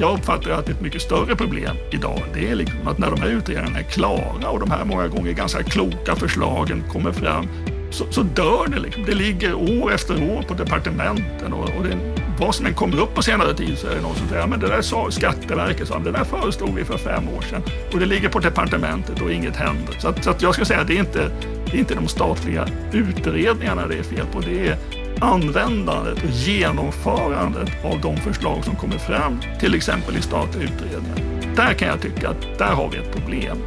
jag uppfattar att ett mycket större problem idag, det är liksom att när de här utredningarna är klara och de här många gånger ganska kloka förslagen kommer fram, så, så dör det. Liksom. Det ligger år efter år på departementen och, och det, vad som än kommer upp på senare tid så är det någon som säger men det där sa Skatteverket, sa, det där föreslog vi för fem år sedan och det ligger på departementet och inget händer. Så, att, så att jag ska säga att det är inte, det är inte de statliga utredningarna det är fel på, det är användandet och genomförandet av de förslag som kommer fram, till exempel i statliga utredningar. Där kan jag tycka att där har vi ett problem.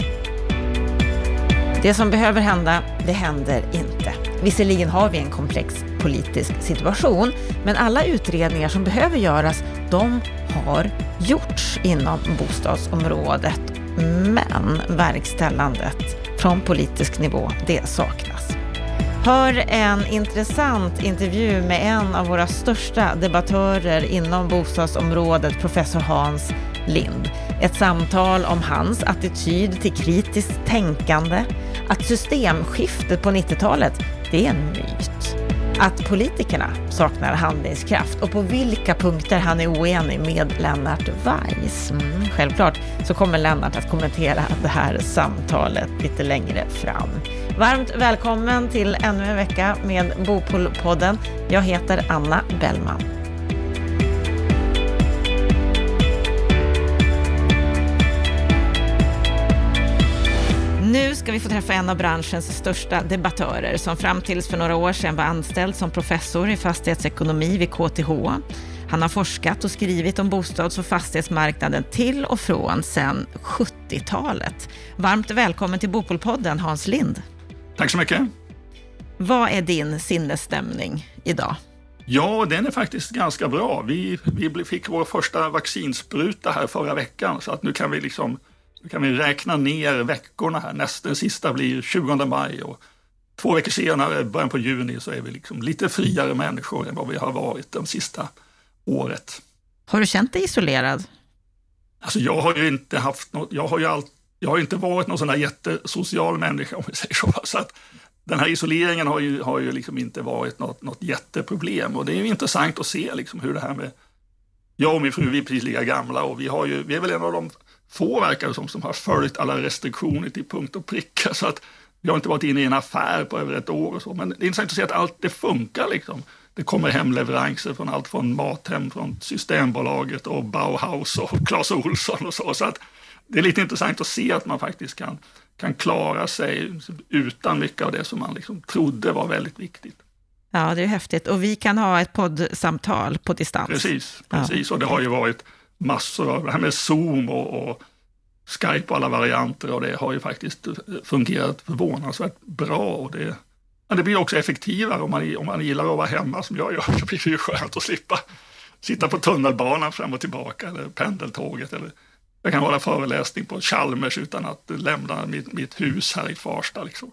Det som behöver hända, det händer inte. Visserligen har vi en komplex politisk situation, men alla utredningar som behöver göras, de har gjorts inom bostadsområdet. Men verkställandet från politisk nivå, det saknas. Hör en intressant intervju med en av våra största debattörer inom bostadsområdet, professor Hans Lind. Ett samtal om hans attityd till kritiskt tänkande, att systemskiftet på 90-talet, det är en myt. Att politikerna saknar handlingskraft och på vilka punkter han är oenig med Lennart Weiss. Mm, självklart så kommer Lennart att kommentera det här samtalet lite längre fram. Varmt välkommen till ännu en vecka med Bopolpodden. Jag heter Anna Bellman. Nu ska vi få träffa en av branschens största debattörer som fram tills för några år sedan var anställd som professor i fastighetsekonomi vid KTH. Han har forskat och skrivit om bostads och fastighetsmarknaden till och från sedan 70-talet. Varmt välkommen till Bopolpodden, Hans Lind. Tack så mycket. Vad är din sinnesstämning idag? Ja, den är faktiskt ganska bra. Vi, vi fick vår första vaccinspruta här förra veckan, så att nu kan vi liksom nu kan vi räkna ner veckorna här. Nästa, den sista blir 20 maj och två veckor senare, början på juni, så är vi liksom lite friare människor än vad vi har varit det sista året. Har du känt dig isolerad? Alltså jag har ju inte haft något, jag har ju allt, jag har inte varit någon sån där jättesocial människa om vi säger så. så att den här isoleringen har ju, har ju liksom inte varit något, något jätteproblem och det är ju intressant att se liksom hur det här med, jag och min fru vi är precis lika gamla och vi, har ju, vi är väl en av de få verkar som, som har följt alla restriktioner till punkt och pricka. Så att vi har inte varit inne i en affär på över ett år och så. Men det är intressant att se att allt det funkar liksom. Det kommer hem leveranser från allt från Mathem, från Systembolaget och Bauhaus och Clas Ohlson och så. Så att det är lite intressant att se att man faktiskt kan, kan klara sig utan mycket av det som man liksom trodde var väldigt viktigt. Ja, det är häftigt. Och vi kan ha ett poddsamtal på distans. Precis, precis. Ja. och det har ju varit massor av, det här med Zoom och, och Skype och alla varianter och det har ju faktiskt fungerat förvånansvärt bra. Och det, men det blir också effektivare om man, om man gillar att vara hemma som jag gör. Så blir det ju skönt att slippa sitta på tunnelbanan fram och tillbaka eller pendeltåget. Eller jag kan hålla föreläsning på Chalmers utan att lämna mitt, mitt hus här i Farsta. Liksom.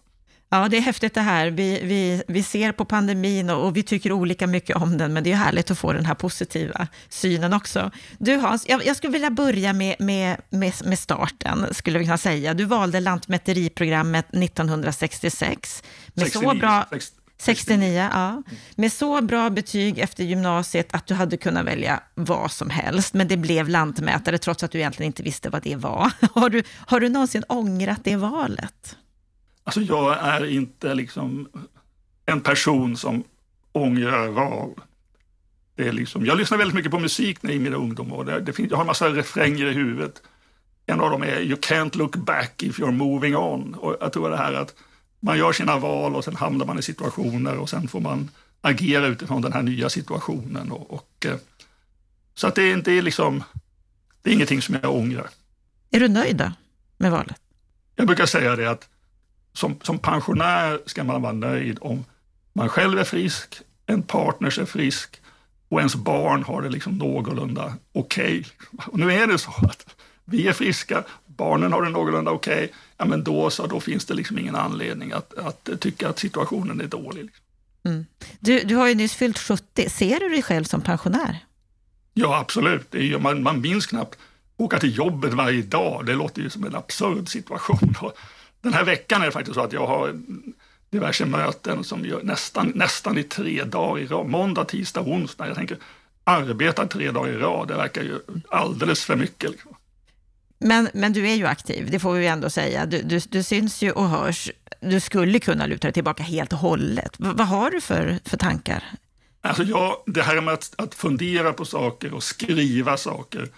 Ja, det är häftigt det här. Vi, vi, vi ser på pandemin och, och, vi tycker olika mycket om den, men det är härligt att få den här positiva synen också. Du Hans, jag, jag skulle vilja börja med, med, med, med starten, skulle vi kunna säga. Du valde Lantmäteriprogrammet 1966. Med 69, så bra, 69, ja. Med så bra betyg efter gymnasiet att du hade kunnat välja vad som helst, men det blev lantmätare trots att du egentligen inte visste vad det var. Har du, har du någonsin ångrat det valet? Alltså jag är inte liksom en person som ångrar val. Det är liksom, jag lyssnar väldigt mycket på musik i mina ungdomar. Det, det finns, jag har en massa refränger i huvudet. En av dem är You can't look back if you're moving on. Och jag tror det här att man gör sina val och sen hamnar man i situationer och sen får man agera utifrån den här nya situationen. Och, och eh, så att det är inte liksom, det är ingenting som jag ångrar. Är du nöjd då med valet? Jag brukar säga det att som, som pensionär ska man vara nöjd om man själv är frisk, en partner är frisk och ens barn har det liksom någorlunda okej. Okay. Och nu är det så att vi är friska, barnen har det någorlunda okej, okay, ja men då så, då finns det liksom ingen anledning att, att tycka att situationen är dålig. Liksom. Mm. Du, du har ju nyss fyllt 70, ser du dig själv som pensionär? Ja, absolut. Det är, man, man minns knappt åka till jobbet varje dag. Det låter ju som en absurd situation. Den här veckan är det faktiskt så att jag har diverse möten som gör nästan, nästan i tre dagar i rad. Måndag, tisdag, onsdag. Jag tänker, arbeta tre dagar i rad, det verkar ju alldeles för mycket. Liksom. Men, men du är ju aktiv, det får vi ju ändå säga. Du, du, du syns ju och hörs. Du skulle kunna luta dig tillbaka helt och hållet. V vad har du för, för tankar? Alltså jag, det här med att, att fundera på saker och skriva saker,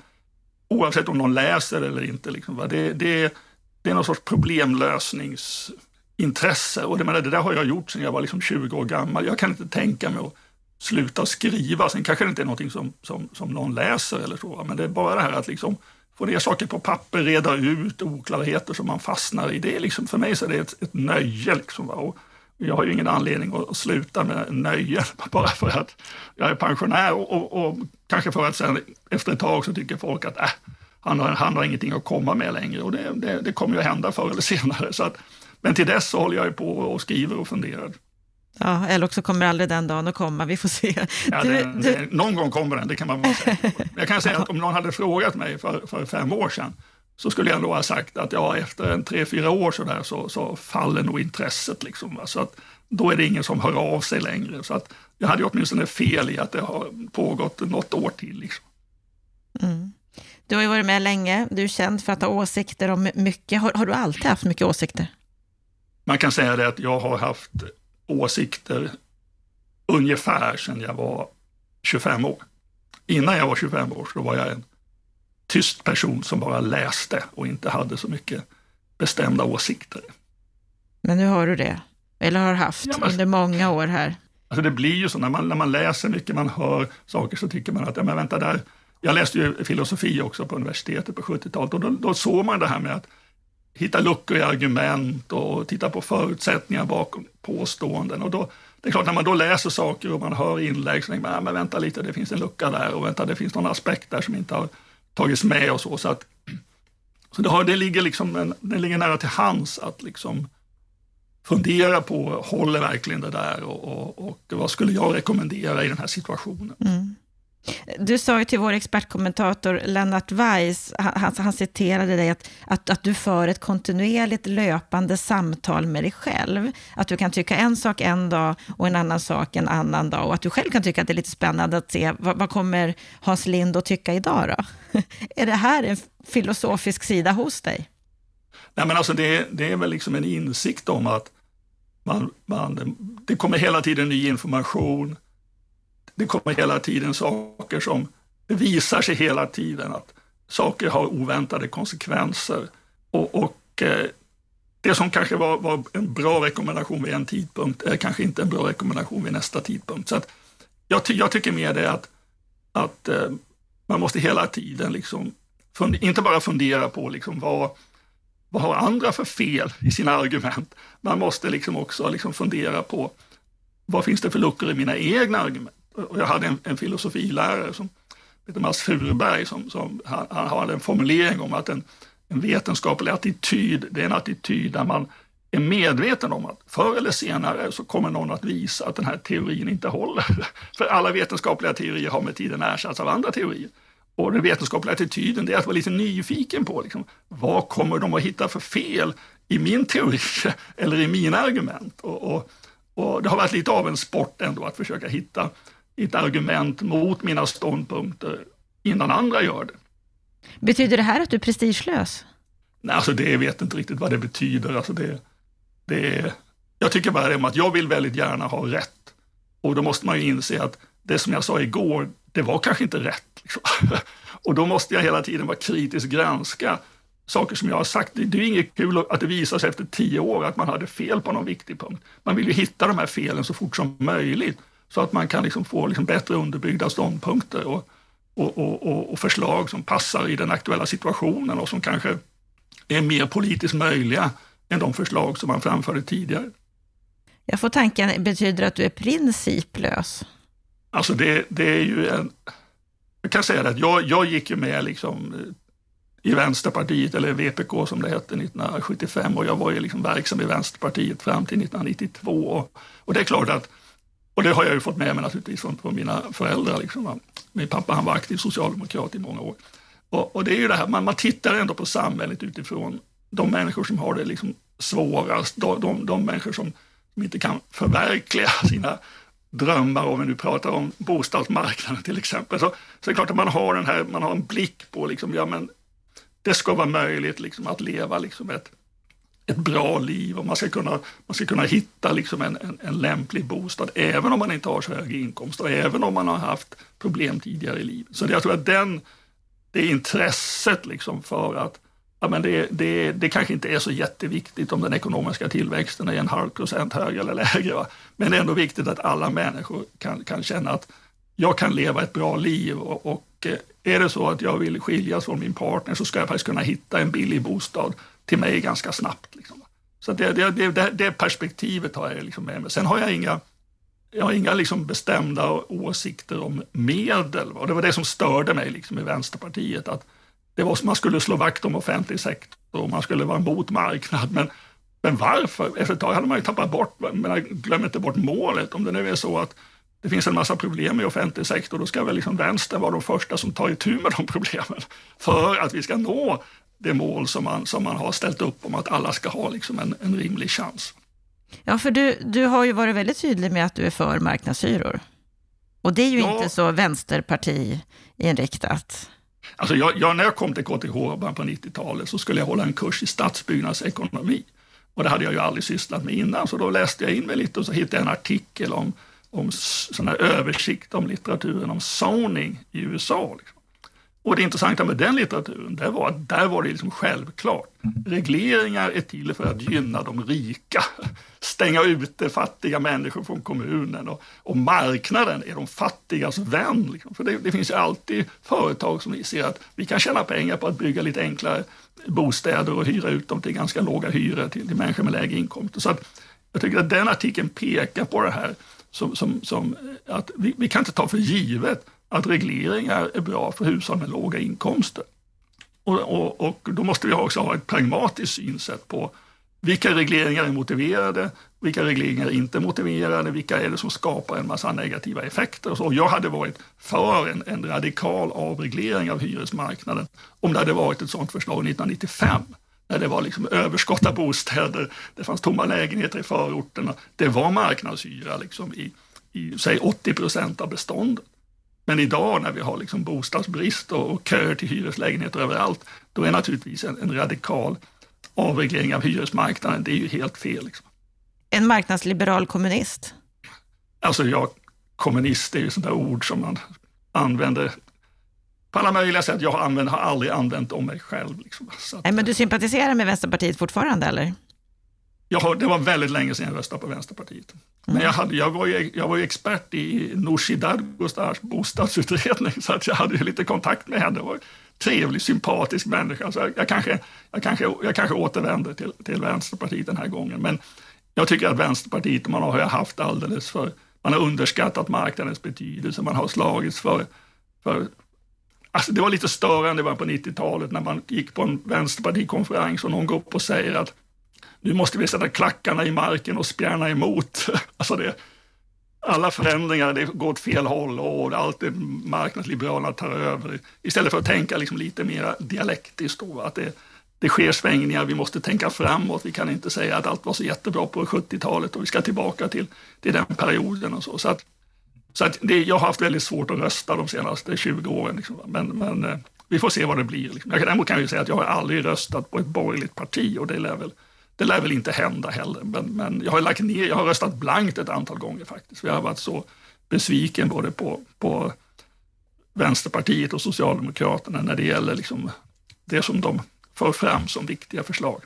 oavsett om någon läser eller inte, liksom, va? Det, det, det är någon sorts problemlösningsintresse. Och det, menar, det där har jag gjort sedan jag var liksom 20 år gammal. Jag kan inte tänka mig att sluta skriva. Sen kanske det inte är någonting som, som, som någon läser eller så, men det är bara det här att liksom få ner saker på papper, reda ut oklarheter som man fastnar i. Det är liksom, för mig så är det ett, ett nöje. Liksom. Och jag har ju ingen anledning att, sluta med nöjen bara för att jag är pensionär och, och, och, kanske för att sen efter ett tag så tycker folk att äh, han, har, han har ingenting att komma med längre och det, det, det kommer ju att hända förr eller senare. Så att, men till dess så håller jag på och skriver och funderar. Ja, eller också kommer aldrig den dagen att komma, vi får se. Ja, du, det, du... Det, någon gång kommer den, det kan man vara säker på. Jag kan säga att om någon hade frågat mig för, för fem år sedan, så skulle jag nog ha sagt att ja, efter en tre, fyra år så, där, så, så faller nog intresset. Liksom, Så att, då är det ingen som hör av sig längre. Så att jag hade åtminstone fel i att det har pågått något år till. Liksom. Mm. Du har ju varit med länge, du är känd för att ha åsikter om mycket. Har, har du alltid haft mycket åsikter? Man kan säga det att jag har haft åsikter ungefär sedan jag var 25 år. Innan jag var 25 år så var jag en tyst person som bara läste och inte hade så mycket bestämda åsikter. Men nu har du det, eller har haft ja, men, under många år här. Alltså det blir ju så när man, när man läser mycket, man hör saker så tycker man att, ja men vänta där, jag läste ju filosofi också på universitetet på 70-talet och då, då såg man det här med att hitta luckor i argument och titta på förutsättningar bakom påståenden. Och då, det är klart, när man då läser saker och man hör inlägg så tänker man, men vänta lite, det finns en lucka där och vänta, det finns någon aspekt där som inte har tagits med och så. Så, att, så det, har, det, ligger liksom, det ligger nära till hands att liksom fundera på, håller verkligen det där och, och, och vad skulle jag rekommendera i den här situationen? Mm. Du sa ju till vår expertkommentator Lennart Weiss, han, han citerade dig, att, att, att du för ett kontinuerligt löpande samtal med dig själv. Att du kan tycka en sak en dag och en annan sak en annan dag. Och att du själv kan tycka att det är lite spännande att se vad, vad kommer Hans Lind att tycka idag då? är det här en filosofisk sida hos dig? Nej, men alltså det, det är väl liksom en insikt om att man, man, det kommer hela tiden ny information det kommer hela tiden saker som det visar sig hela tiden att saker har oväntade konsekvenser. Och, och eh, det som kanske var, var, en bra rekommendation vid en tidpunkt är kanske inte en bra rekommendation vid nästa tidpunkt. Så att jag, ty jag tycker mer det att, att eh, man måste hela tiden liksom inte bara fundera på liksom vad, vad har andra för fel i sina argument. Man måste liksom också liksom fundera på vad finns det för luckor i mina egna argument och jag hade en, en filosofilärare som heter Mats Furberg som, som han, han hade en formulering om att en, en vetenskaplig attityd, det är en attityd där man är medveten om att förr eller senare så kommer någon att visa att den här teorin inte håller. För alla vetenskapliga teorier har med tiden ersatts av andra teorier. Och den vetenskapliga attityden det är att vara lite nyfiken på liksom, vad kommer de att hitta för fel i min teori eller i mina argument. Och, och, och det har varit lite av en sport ändå att försöka hitta ett argument mot mina ståndpunkter innan andra gör det. Betyder det här att du är prestigelös? Nej, alltså det vet inte riktigt vad det betyder. Alltså det, det, jag tycker bara det att jag vill väldigt gärna ha rätt. Och då måste man ju inse att det som jag sa igår, det var kanske inte rätt. Liksom. Och då måste jag hela tiden vara kritiskt granska saker som jag har sagt. Det är inget kul att det visar sig efter tio år att man hade fel på någon viktig punkt. Man vill ju hitta de här felen så fort som möjligt så att man kan liksom få liksom bättre underbyggda ståndpunkter och, och, och, och, förslag som passar i den aktuella situationen och som kanske är mer politiskt möjliga än de förslag som man framförde tidigare. Jag får tanken, betyder att du är principlös? Alltså det, det är ju en... Jag kan säga det att jag, jag gick ju med liksom i Vänsterpartiet, eller VPK som det hette 1975 och jag var ju liksom verksam i Vänsterpartiet fram till 1992. Och det är klart att och det har jag ju fått med mig naturligtvis från, från mina föräldrar. Liksom. Min pappa han var aktiv socialdemokrat i många år. Och, och det är ju det här, man, man tittar ändå på samhället utifrån de människor som har det liksom svårast, de, de, de människor som, som inte kan förverkliga sina drömmar, om vi nu pratar om bostadsmarknaden till exempel, så, så är det klart att man har, den här, man har en blick på, liksom, ja men det ska vara möjligt liksom, att leva liksom, ett, ett bra liv och man ska kunna, man ska kunna hitta liksom, en, en, en lämplig bostad, även om man inte har så hög inkomst och även om man har haft problem tidigare i livet. Så jag tror att den, det intresset liksom för att ja, men det, det, det kanske inte är så jätteviktigt om den ekonomiska tillväxten är en halv procent högre eller lägre. Va? Men det är ändå viktigt att alla människor kan, kan känna att jag kan leva ett bra liv och, och eh, är det så att jag vill skiljas från min partner så ska jag faktiskt kunna hitta en billig bostad till mig ganska snabbt. Liksom. Så det, det, det, det perspektivet har jag liksom med mig. Sen har jag inga, jag har inga liksom bestämda åsikter om medel. Och det var det som störde mig liksom i Vänsterpartiet. Att det var, man skulle slå vakt om offentlig sektor och man skulle vara emot marknad. Men, men varför? Efter ett tag hade man ju tappat bort, men glöm inte bort målet. Om det nu är så att det finns en massa problem i offentlig sektor, då ska väl liksom vänstern vara de första som tar itu med de problemen för att vi ska nå det mål som man, som man har ställt upp om att alla ska ha liksom en, en rimlig chans. Ja, för du, du har ju varit väldigt tydlig med att du är för marknadshyror. Och det är ju ja. inte så vänsterparti-inriktat. Alltså jag, jag, när jag kom till KTH början på 90-talet så skulle jag hålla en kurs i stadsbyggnadsekonomi. Och det hade jag ju aldrig sysslat med innan, så då läste jag in mig lite och så hittade jag en artikel om, om sån översikt om litteraturen om zoning i USA. Liksom. Och det intressanta med den litteraturen, det var att där var det liksom självklart. Regleringar är till för att gynna de rika, stänga ute fattiga människor från kommunen och, och marknaden är de fattigas vän. Liksom. För det, det, finns ju alltid företag som ser att vi kan tjäna pengar på att bygga lite enklare bostäder och hyra ut dem till ganska låga hyror till, till människor med lägre inkomster. Så att jag tycker att den artikeln pekar på det här som, som, som att vi, vi kan inte ta för givet att regleringar är bra för hushåll med låga inkomster. Och, och, och, då måste vi också ha ett pragmatiskt synsätt på vilka regleringar är motiverade, vilka regleringar är inte motiverade, vilka är det som skapar en massa negativa effekter. Och så. Jag hade varit för en, en radikal avreglering av hyresmarknaden om det hade varit ett sådant förslag 1995 när det var liksom överskott av bostäder, det fanns tomma lägenheter i förorterna, det var marknadshyra liksom i, i säg 80 procent av beståndet. Men idag när vi har liksom bostadsbrist och köer till hyreslägenheter överallt, då är naturligtvis en, en radikal avreglering av hyresmarknaden, det är ju helt fel. Liksom. En marknadsliberal kommunist? Alltså, ja, kommunist är ju sånt där ord som man använder på alla möjliga sätt. Jag har, använt, har aldrig använt om mig själv. Liksom. Att, Nej, men du sympatiserar med Vänsterpartiet fortfarande, eller? Jag det var väldigt länge sedan jag röstade på Vänsterpartiet. Men jag, hade, jag, var ju, jag var ju expert i Nooshi Dadgostars bostadsutredning, så att jag hade ju lite kontakt med henne. Det var en trevlig, sympatisk människa. Så jag, jag, kanske, jag, kanske, jag kanske återvänder till, till Vänsterpartiet den här gången. Men jag tycker att Vänsterpartiet, man har haft alldeles för... Man har underskattat marknadens betydelse, man har slagits för... för alltså det var lite störande på 90-talet när man gick på en vänsterpartikonferens och någon går upp och säger att nu måste vi sätta klackarna i marken och spjärna emot. Alltså det, alla förändringar det går åt fel håll och allt det marknadsliberalerna tar över. Istället för att tänka liksom lite mer dialektiskt. Då, att det, det sker svängningar, vi måste tänka framåt. Vi kan inte säga att allt var så jättebra på 70-talet och vi ska tillbaka till, till den perioden. och Så, så, att, så att det, jag har haft väldigt svårt att rösta de senaste 20 åren. Liksom. Men, men eh, vi får se vad det blir. Liksom. Jag, däremot kan jag säga att jag har aldrig röstat på ett borgerligt parti och det lär väl det lär väl inte hända heller, men, men jag har lagt ner, jag har röstat blankt ett antal gånger faktiskt. jag har varit så besviken både på, på Vänsterpartiet och Socialdemokraterna när det gäller liksom det som de för fram som viktiga förslag.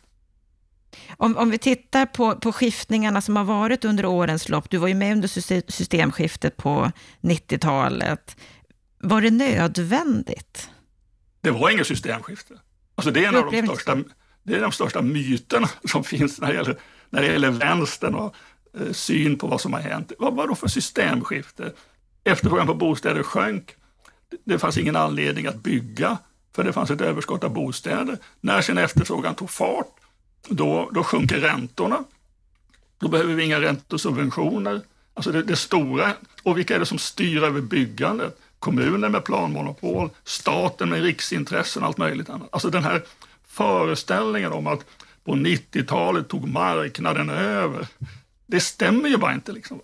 Om, om vi tittar på, på skiftningarna som har varit under årens lopp, du var ju med under systemskiftet på 90-talet. Var det nödvändigt? Det var inget systemskifte. Alltså det är en av de största, det är de största myterna som finns när det gäller, när det gäller vänstern och eh, syn på vad som har hänt. Vad var det för systemskifte? Efterfrågan på bostäder sjönk. Det fanns ingen anledning att bygga för det fanns ett överskott av bostäder. När sen efterfrågan tog fart, då, då sjunker räntorna. Då behöver vi inga räntesubventioner. Alltså det, det stora. Och vilka är det som styr över byggandet? Kommuner med planmonopol, staten med riksintressen och allt möjligt annat. Alltså den här föreställningen om att på 90-talet tog marknaden över. Det stämmer ju bara inte. Liksom.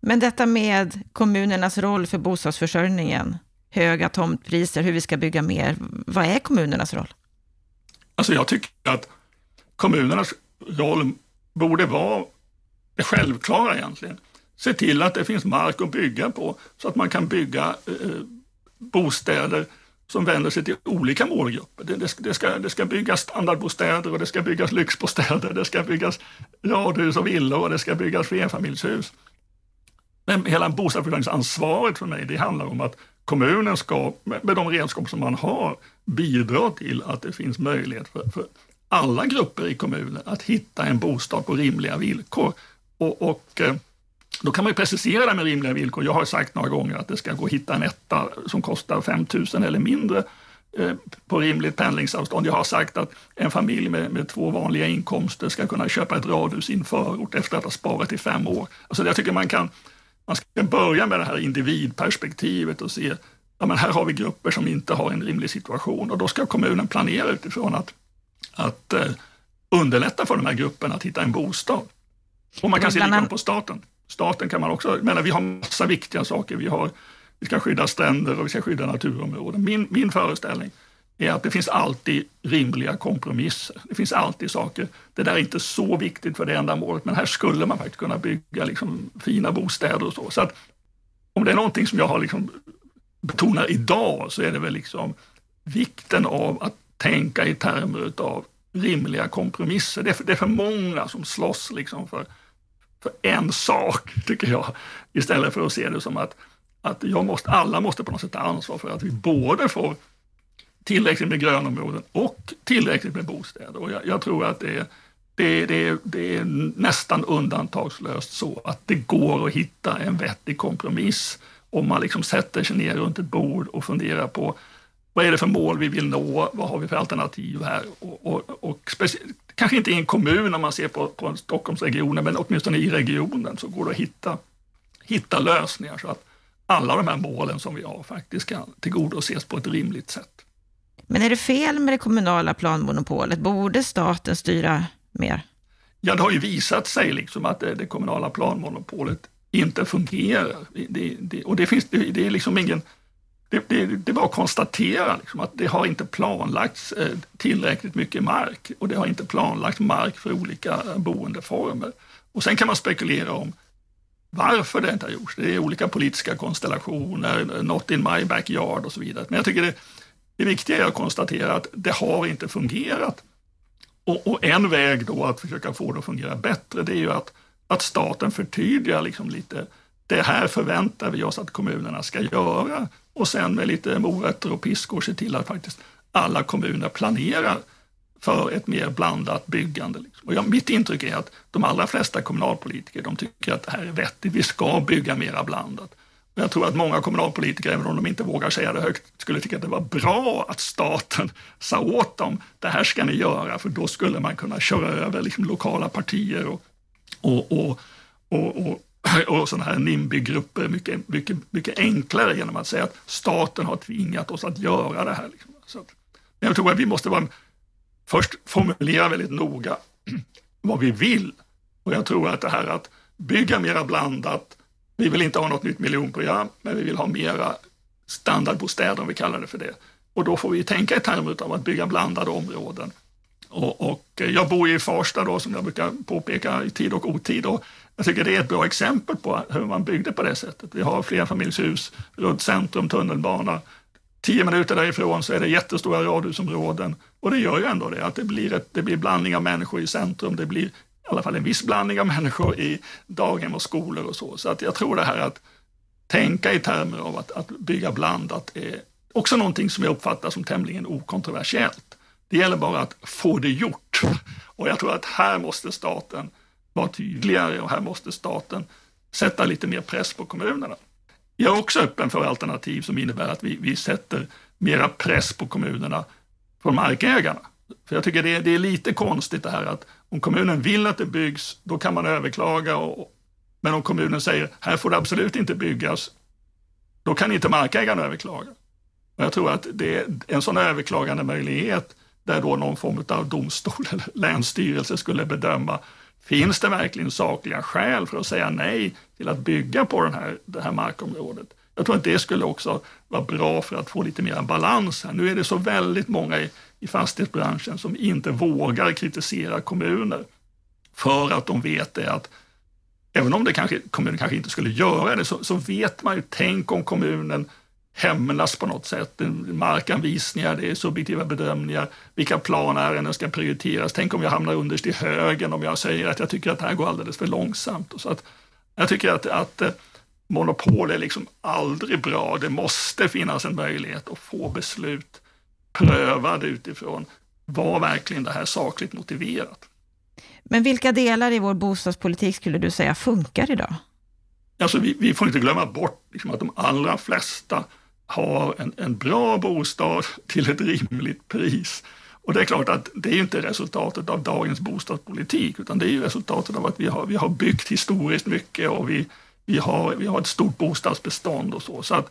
Men detta med kommunernas roll för bostadsförsörjningen, höga tomtpriser, hur vi ska bygga mer. Vad är kommunernas roll? Alltså jag tycker att kommunernas roll borde vara det självklara egentligen. Se till att det finns mark att bygga på så att man kan bygga eh, bostäder som vänder sig till olika målgrupper. Det, det, det, ska, det ska byggas standardbostäder och det ska byggas lyxbostäder, det ska byggas radhus och villor och det ska byggas flerfamiljshus. Men hela bostadsförsörjningsansvaret för mig, det handlar om att kommunen ska, med de redskap som man har, bidra till att det finns möjlighet för, för alla grupper i kommunen att hitta en bostad på rimliga villkor. Och, och eh, då kan man ju precisera med rimliga villkor. Jag har sagt några gånger att det ska gå att hitta en etta som kostar 5 000 eller mindre eh, på rimligt pendlingsavstånd. Jag har sagt att en familj med, med två vanliga inkomster ska kunna köpa ett radhus i en förort efter att ha sparat i fem år. Alltså jag tycker man kan man ska börja med det här individperspektivet och se ja, men här har vi grupper som inte har en rimlig situation och då ska kommunen planera utifrån att, att uh, underlätta för de här grupperna att hitta en bostad. Och man kan se likadant på staten. Staten kan man också, menar, vi har massa viktiga saker. Vi, har, vi ska skydda stränder och vi ska skydda naturområden. Min, min föreställning är att det finns alltid rimliga kompromisser. Det finns alltid saker, det där är inte så viktigt för det ändamålet, men här skulle man faktiskt kunna bygga liksom fina bostäder och så. Så att om det är någonting som jag har liksom betonar idag så är det väl liksom vikten av att tänka i termer av rimliga kompromisser. Det är för, det är för många som slåss liksom för, för en sak, tycker jag, istället för att se det som att, att jag måste, alla måste på något sätt ta ansvar för att vi både får tillräckligt med grönområden och tillräckligt med bostäder. Och jag, jag tror att det är, det, det, det är nästan undantagslöst så att det går att hitta en vettig kompromiss om man liksom sätter sig ner runt ett bord och funderar på vad är det för mål vi vill nå? Vad har vi för alternativ här? Och, och, och kanske inte i en kommun om man ser på, på Stockholmsregionen, men åtminstone i regionen så går det att hitta, hitta lösningar så att alla de här målen som vi har faktiskt kan tillgodoses på ett rimligt sätt. Men är det fel med det kommunala planmonopolet? Borde staten styra mer? Ja, det har ju visat sig liksom att det, det kommunala planmonopolet inte fungerar. Det, det, och det, finns, det, är liksom ingen... Det, det, det är bara att konstatera liksom att det har inte planlagts eh, tillräckligt mycket mark och det har inte planlagts mark för olika boendeformer. Och sen kan man spekulera om varför det inte har gjorts. Det är olika politiska konstellationer, not in my backyard och så vidare. Men jag tycker det, det viktiga är att konstatera att det har inte fungerat. Och, och, en väg då att försöka få det att fungera bättre, det är ju att, att staten förtydligar liksom lite, det här förväntar vi oss att kommunerna ska göra. Och sen med lite morötter och piskor se till att faktiskt alla kommuner planerar för ett mer blandat byggande. Liksom. Och jag, mitt intryck är att de allra flesta kommunalpolitiker de tycker att det här är vettigt, vi ska bygga mera blandat. Jag tror att många kommunalpolitiker, även om de inte vågar säga det högt, skulle tycka att det var bra att staten sa åt dem, det här ska ni göra, för då skulle man kunna köra över liksom lokala partier och, och, och, och, och och sådana här NIMBY-grupper mycket, mycket, mycket enklare genom att säga att staten har tvingat oss att göra det här. Liksom. Så att, jag tror att vi måste vara, först formulera väldigt noga vad vi vill. Och jag tror att det här att bygga mera blandat, vi vill inte ha något nytt miljonprogram, men vi vill ha mera standardbostäder, om vi kallar det för det. Och då får vi tänka i termer av att bygga blandade områden. Och, och jag bor i Farsta då, som jag brukar påpeka i tid och otid. Och jag tycker det är ett bra exempel på hur man byggde på det sättet. Vi har flerfamiljshus runt centrum, tunnelbana. Tio minuter därifrån så är det jättestora radhusområden. Och det gör ju ändå det, att det blir, ett, det blir blandning av människor i centrum. Det blir i alla fall en viss blandning av människor i daghem och skolor och så. Så att jag tror det här att tänka i termer av att, att bygga blandat är också någonting som jag uppfattar som tämligen okontroversiellt. Det gäller bara att få det gjort. Och jag tror att här måste staten vara tydligare och här måste staten sätta lite mer press på kommunerna. Jag är också öppen för alternativ som innebär att vi, vi sätter mera press på kommunerna från markägarna. För jag tycker det, det, är lite konstigt det här att om kommunen vill att det byggs, då kan man överklaga. Och, men om kommunen säger, här får det absolut inte byggas, då kan inte markägaren överklaga. Och jag tror att det är en sån överklagande möjlighet där då någon form av domstol eller länsstyrelse skulle bedöma, Finns det verkligen sakliga skäl för att säga nej till att bygga på den här, det här markområdet? Jag tror att det skulle också vara bra för att få lite mer balans här. Nu är det så väldigt många i, i fastighetsbranschen som inte vågar kritisera kommuner för att de vet det att även om det kanske, kommunen kanske inte skulle göra det, så, så vet man ju, tänk om kommunen hämnas på något sätt. Markanvisningar, det är subjektiva bedömningar, vilka planärenden ska prioriteras. Tänk om jag hamnar underst i högen om jag säger att jag tycker att det här går alldeles för långsamt. så att, jag tycker att, att eh, monopol är liksom aldrig bra. Det måste finnas en möjlighet att få beslut prövade utifrån, var verkligen det här sakligt motiverat? Men vilka delar i vår bostadspolitik skulle du säga funkar idag? Alltså vi, vi får inte glömma bort liksom att de allra flesta har en, en bra bostad till ett rimligt pris. Och det är klart att det är inte resultatet av dagens bostadspolitik, utan det är ju resultatet av att vi har, vi har byggt historiskt mycket och vi, vi, har, vi har ett stort bostadsbestånd och så. så att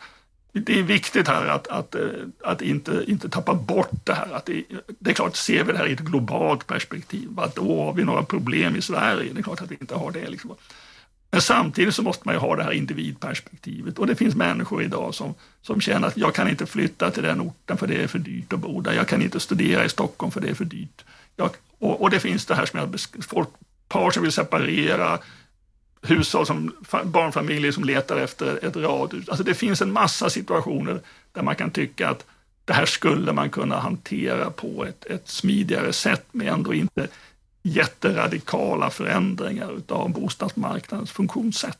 det är viktigt här att, att, eh, att inte, inte tappa bort det här. Att det, det är klart, ser vi det här i ett globalt perspektiv, att då har vi några problem i Sverige. Det är klart att vi inte har det. Liksom. Men samtidigt så måste man ju ha det här individperspektivet och det finns människor idag som, som känner att jag kan inte flytta till den orten för det är för dyrt att bo där. Jag kan inte studera i Stockholm för det är för dyrt. Jag, och, och, det finns det här som jag folk, par som vill separera, hushåll som, barnfamiljer som letar efter ett radhus. Alltså det finns en massa situationer där man kan tycka att det här skulle man kunna hantera på ett, ett smidigare sätt men ändå inte jätteradikala förändringar av bostadsmarknadens funktionssätt.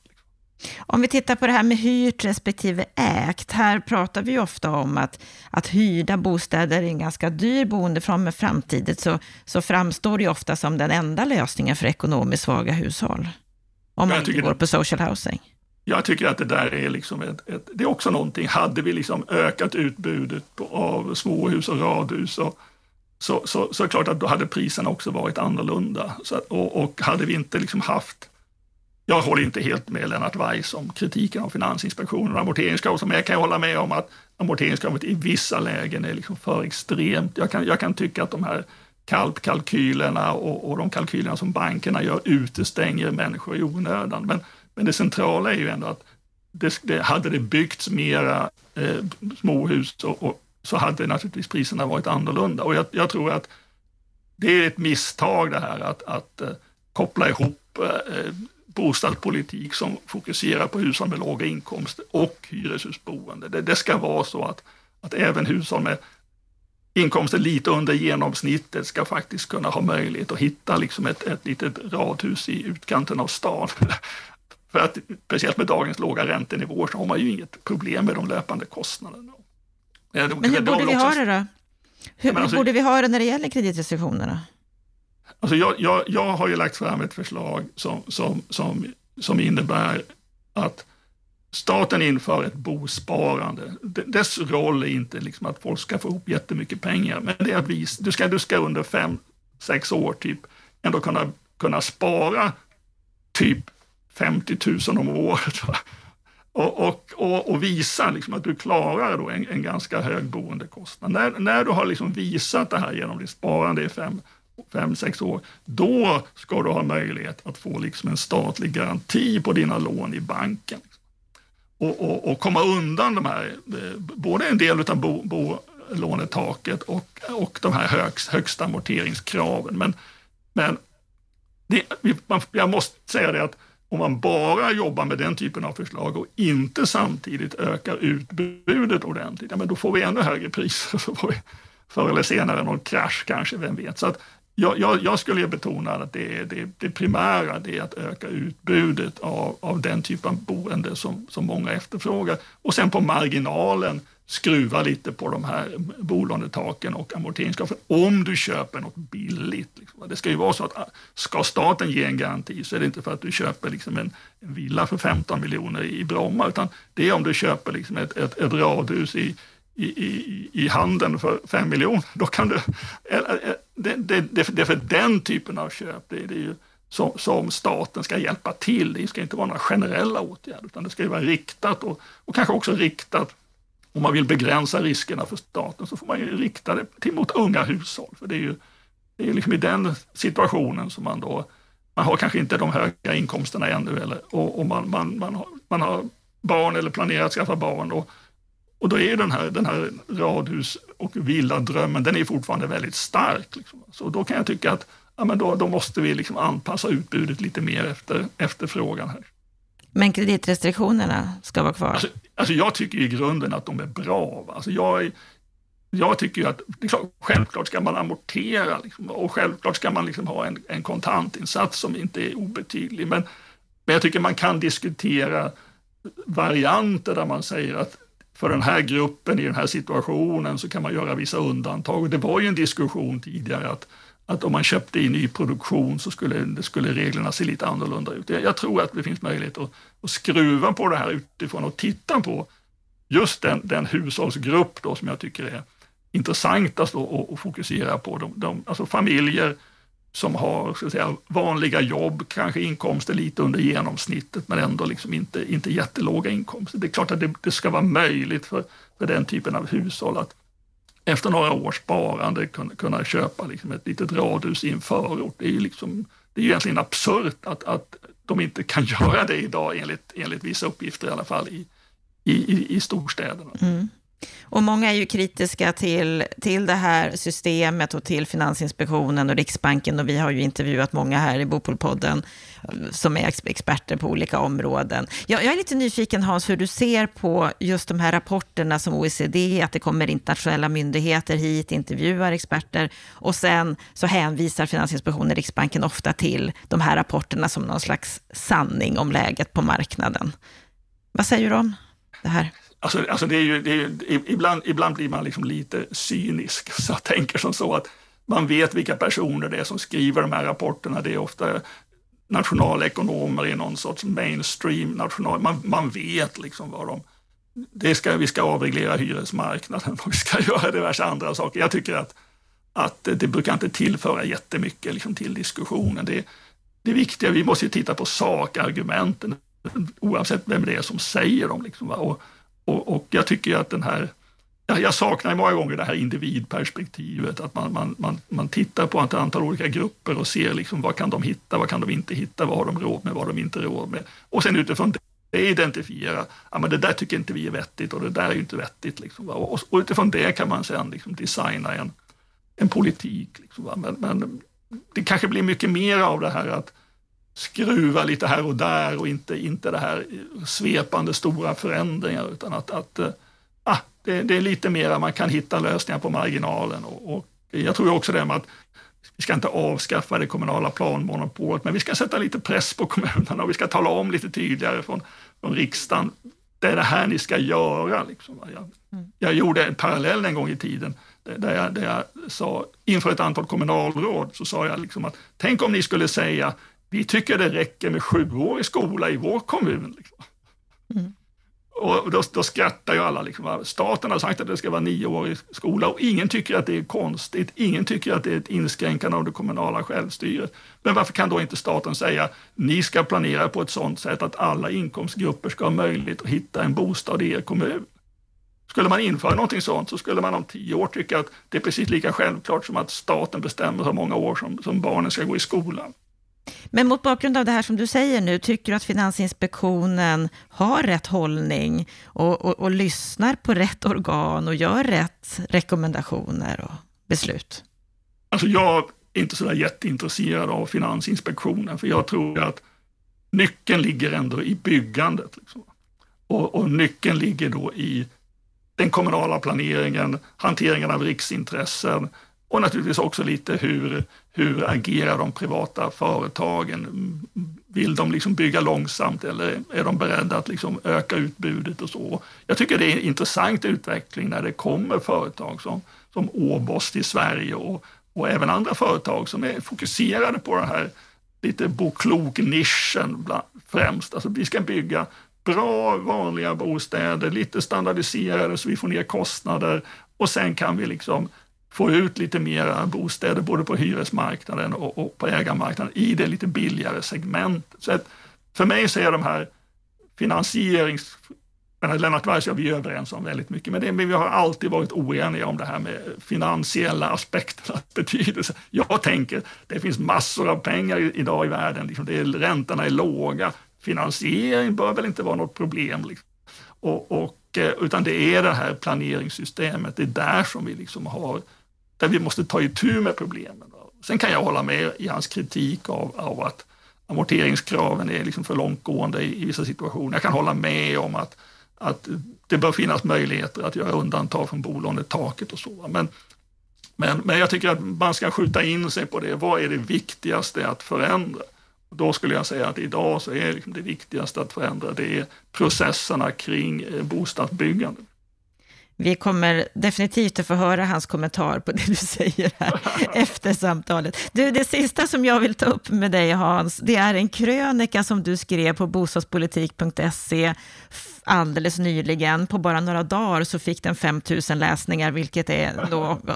Om vi tittar på det här med hyrt respektive ägt. Här pratar vi ofta om att, att hyrda bostäder är en ganska dyr boendeform, men framtidigt så, så framstår det ofta som den enda lösningen för ekonomiskt svaga hushåll. Om man inte går på social housing. Jag tycker att det där är liksom ett, ett, det är också någonting. Hade vi liksom ökat utbudet på, av småhus och radhus och så, så, så är det klart att då hade priserna också varit annorlunda. Så, och, och hade vi inte liksom haft jag håller inte helt med Lennart Weiss om kritiken av Finansinspektionen och amorteringskravet, men jag kan hålla med om att amorteringskravet i vissa lägen är liksom för extremt. Jag kan, jag kan tycka att de här KALP-kalkylerna och, och de kalkylerna som bankerna gör utestänger människor i onödan. Men, men det centrala är ju ändå att det, det, hade det byggts mera eh, småhus och, och, så hade naturligtvis priserna varit annorlunda. Och jag, jag, tror att det är ett misstag det här att, att eh, koppla ihop eh, eh bostadspolitik som fokuserar på hushåll med låga inkomster och hyreshusboende. Det, det ska vara så att, att även hushåll med inkomster lite under genomsnittet ska faktiskt kunna ha möjlighet att hitta liksom ett, ett litet radhus i utkanten av stan. För att speciellt med dagens låga räntenivåer så har man ju inget problem med de löpande kostnaderna. Men hur borde vi ha det då? Hur, alltså, borde vi ha det när det gäller kreditrestriktionerna? Alltså jag, jag, jag har ju lagt fram ett förslag som, som, som, som innebär att staten inför ett bosparande. Dess roll är inte liksom att folk ska få ihop jättemycket pengar, men det är att vi, du, ska, du ska under fem, sex år typ ändå kunna, kunna spara typ 50 000 om året. Va? Och, och, och, och, visa liksom att du klarar då en, en ganska hög boendekostnad. När, när du har liksom visat det här genom ditt sparande i fem, fem, sex år, då ska du ha möjlighet att få liksom en statlig garanti på dina lån i banken. Och, och, och komma undan de här, eh, både en del av bo, bolånetaket och, och de här högst, högsta amorteringskraven. Men, men det, man, jag måste säga det att om man bara jobbar med den typen av förslag och inte samtidigt ökar utbudet ordentligt, ja, men då får vi ännu högre priser. Så får vi förr eller senare någon krasch kanske, vem vet. Så att jag, jag, jag skulle betona att det, det, det primära det är att öka utbudet av, av den typen av boende som, som många efterfrågar. Och sen på marginalen skruva lite på de här bolånetaken och amorteringskraven om du köper något billigt. Liksom. Det ska ju vara så att ah, ska staten ge en garanti så är det inte för att du köper liksom en, en villa för 15 miljoner i Bromma, utan det är om du köper liksom ett, ett, ett radhus i, i, i, i handeln för 5 miljoner. Då kan du, eh, eh, det, det, det, det är för den typen av köp det, det är ju som, som, staten ska hjälpa till. Det ska inte vara några generella åtgärder, utan det ska ju vara riktat och, och kanske också riktat om man vill begränsa riskerna för staten så får man ju rikta det till mot unga hushåll. För det är ju det är liksom i den situationen som man då man har kanske inte de höga inkomsterna ännu eller, och, och man, man, man, har, man har barn eller planerar att skaffa barn. Och, och då är den här, den här radhus och villadrömmen, den är fortfarande väldigt stark. Liksom. Så då kan jag tycka att ja, men då, då måste vi liksom anpassa utbudet lite mer efter efterfrågan här. Men kreditrestriktionerna ska vara kvar? Alltså, alltså jag tycker i grunden att de är bra. Alltså jag, jag tycker ju att liksom, självklart ska man amortera liksom, och självklart ska man liksom ha en, en kontantinsats som inte är obetydlig. Men, men jag tycker man kan diskutera varianter där man säger att för den här gruppen i den här situationen så kan man göra vissa undantag. Och det var ju en diskussion tidigare att, att om man köpte i nyproduktion så skulle, skulle reglerna se lite annorlunda ut. Jag tror att det finns möjlighet att, att skruva på det här utifrån och titta på just den, den hushållsgrupp då som jag tycker är intressantast att, att fokusera på. De, de, alltså familjer som har ska säga, vanliga jobb, kanske inkomster lite under genomsnittet men ändå liksom inte, inte jättelåga inkomster. Det är klart att det, det ska vara möjligt för, för den typen av hushåll att efter några års sparande kunna, kunna köpa liksom ett litet radhus i en förort. Det är ju liksom, det är egentligen absurt att, att de inte kan göra det idag enligt, enligt vissa uppgifter i alla fall i, i, i storstäderna. Mm. Och många är ju kritiska till, till det här systemet och till Finansinspektionen och Riksbanken och vi har ju intervjuat många här i Bopolpodden eh, som är experter på olika områden. Jag, jag, är lite nyfiken Hans, hur du ser på just de här rapporterna som OECD, att det kommer internationella myndigheter hit, intervjuar experter och sen så hänvisar Finansinspektionen och Riksbanken ofta till de här rapporterna som någon slags sanning om läget på marknaden. Vad säger du om det här? Alltså, alltså det är ju, det är ibland, ibland blir man liksom lite cynisk, så jag tänker som så att man vet vilka personer det är som skriver de här rapporterna. Det är ofta nationalekonomer i någon sorts mainstream national. Man, man vet liksom vad de... Det ska, vi ska avreglera hyresmarknaden och vi ska göra diverse andra saker. Jag tycker att, att det brukar inte tillföra jättemycket liksom till diskussionen. Det, det viktiga, vi måste titta på sakargumenten oavsett vem det är som säger dem. Liksom, och, och, och jag tycker att den här jag saknar många gånger det här individperspektivet, att man, man, man, man tittar på ett antal olika grupper och ser liksom vad kan de hitta, vad kan de inte hitta, vad har de råd med, vad har de inte råd med. Och sen utifrån det identifiera, ja men det där tycker inte vi är vettigt och det där är ju inte vettigt. Liksom, och, och, utifrån det kan man sen liksom designa en, en politik. Liksom, men, men det kanske blir mycket mer av det här att skruva lite här och där och inte, inte det här svepande stora förändringar utan att, att äh, det, det, är lite mer man kan hitta lösningar på marginalen och, och jag tror också det med att vi ska inte avskaffa det kommunala planmonopolet, men vi ska sätta lite press på kommunerna och vi ska tala om lite tydligare från, från riksdagen. Det är det här ni ska göra. Liksom. Jag, mm. jag gjorde en parallell en gång i tiden där jag, där jag sa inför ett antal kommunalråd så sa jag liksom att tänk om ni skulle säga vi tycker det räcker med sjuårig skola i vår kommun. Liksom. Mm. Och då, då skrattar ju alla. Liksom. Staten har sagt att det ska vara nioårig skola och ingen tycker att det är konstigt. Ingen tycker att det är ett inskränkande av det kommunala självstyret. Men varför kan då inte staten säga ni ska planera på ett sådant sätt att alla inkomstgrupper ska ha möjlighet att hitta en bostad i er kommun? Skulle man införa någonting sånt så skulle man om tio år tycka att det är precis lika självklart som att staten bestämmer hur många år som, som barnen ska gå i skolan. Men mot bakgrund av det här som du säger nu, tycker du att Finansinspektionen har rätt hållning och, och, och lyssnar på rätt organ och gör rätt rekommendationer och beslut? Alltså jag är inte så där jätteintresserad av Finansinspektionen, för jag tror att nyckeln ligger ändå i byggandet. Liksom. Och, och, nyckeln ligger då i den kommunala planeringen, hanteringen av riksintressen, och naturligtvis också lite hur, hur agerar de privata företagen? Vill de liksom bygga långsamt eller är de beredda att liksom öka utbudet och så? Jag tycker det är en intressant utveckling när det kommer företag som, som Åbost i Sverige och, och även andra företag som är fokuserade på den här lite boklok-nischen främst. Alltså vi ska bygga bra vanliga bostäder, lite standardiserade så vi får ner kostnader och sen kan vi liksom få ut lite mera bostäder både på hyresmarknaden och, och på ägarmarknaden i det lite billigare segmentet. Så att för mig så är de här finansierings Lennart Weiss och vi är överens om väldigt mycket, men, det, men vi har alltid varit oeniga om det här med finansiella aspekternas betydelse. Jag tänker, det finns massor av pengar idag i världen, liksom det är, räntorna är låga, finansiering bör väl inte vara något problem. Liksom. Och, och, eh, utan det är det här planeringssystemet, det är där som vi liksom har, där vi måste ta itu med problemen. Sen kan jag hålla med i hans kritik av, av att amorteringskraven är liksom för långtgående i, i vissa situationer. Jag kan hålla med om att att det bör finnas möjligheter att göra undantag från bolånetaket och så. Men, men, men jag tycker att man ska skjuta in sig på det. Vad är det viktigaste att förändra? Då skulle jag säga att idag så är liksom det viktigaste att förändra det är processerna kring eh, bostadsbyggandet. Vi kommer definitivt att få höra hans kommentar på det du säger här efter samtalet. Du, det sista som jag vill ta upp med dig Hans, det är en krönika som du skrev på bostadspolitik.se alldeles nyligen. På bara några dagar så fick den 5 000 läsningar, vilket är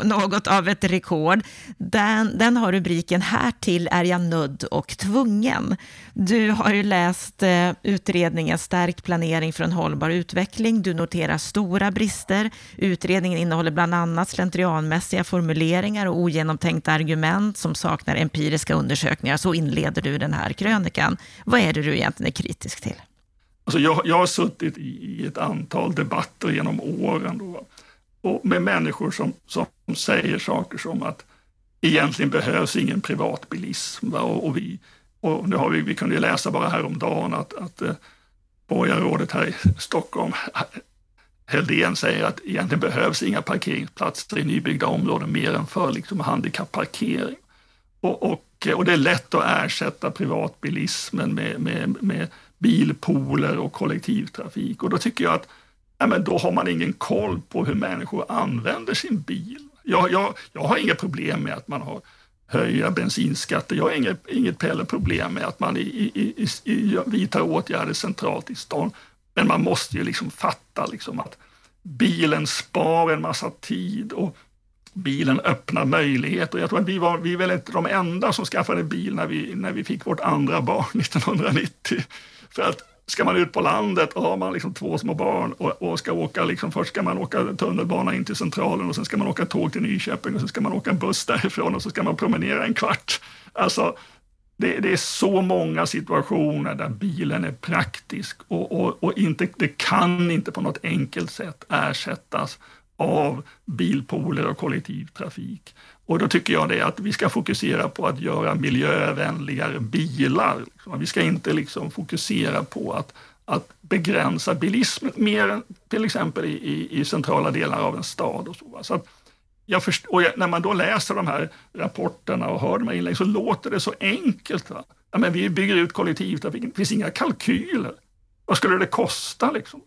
något av ett rekord. Den, den har rubriken “Härtill är jag nödd och tvungen”. Du har ju läst eh, utredningen Stärkt planering för en hållbar utveckling. Du noterar stora brister. Utredningen innehåller bland annat slentrianmässiga formuleringar och ogenomtänkta argument som saknar empiriska undersökningar. Så inleder du den här krönikan. Vad är det du egentligen är kritisk till? Alltså jag, jag har suttit i, ett antal debatter genom åren då, och med människor som, som säger saker som att egentligen behövs ingen privatbilism. Och, och, vi, och nu har vi, vi kunde läsa bara häromdagen att, att eh, borgarrådet här i Stockholm, Heldén, säger att egentligen behövs inga parkeringsplatser i nybyggda områden mer än för liksom, handikapparkering. Och, och, och det är lätt att ersätta privatbilismen med, med, med bilpooler och kollektivtrafik. Och då tycker jag att ja, men då har man ingen koll på hur människor använder sin bil. Jag, jag, jag har inga problem med att man har höja bensinskatter. Jag har inget, inget heller problem med att man i, i, i, i, vidtar åtgärder centralt i stan. Men man måste ju liksom fatta liksom att bilen spar en massa tid och bilen öppnar möjligheter. Jag tror att vi var, vi är väl inte de enda som skaffade bil när vi, när vi fick vårt andra barn 1990. För att ska man ut på landet och har man liksom två små barn och, och ska åka, liksom, först ska man åka tunnelbana in till Centralen och sen ska man åka tåg till Nyköping och sen ska man åka buss därifrån och så ska man promenera en kvart. Alltså, det, det är så många situationer där bilen är praktisk och, och, och inte, det kan inte på något enkelt sätt ersättas av bilpooler och kollektivtrafik. Och då tycker jag det att vi ska fokusera på att göra miljövänligare bilar. Liksom. Vi ska inte liksom fokusera på att, att begränsa bilismen mer än till exempel i, i, i centrala delar av en stad. Och så. så jag först, och när man då läser de här rapporterna och hör de här inläggen så låter det så enkelt. Va? Ja, men vi bygger ut kollektivtrafiken, det finns inga kalkyler. Vad skulle det kosta? Liksom?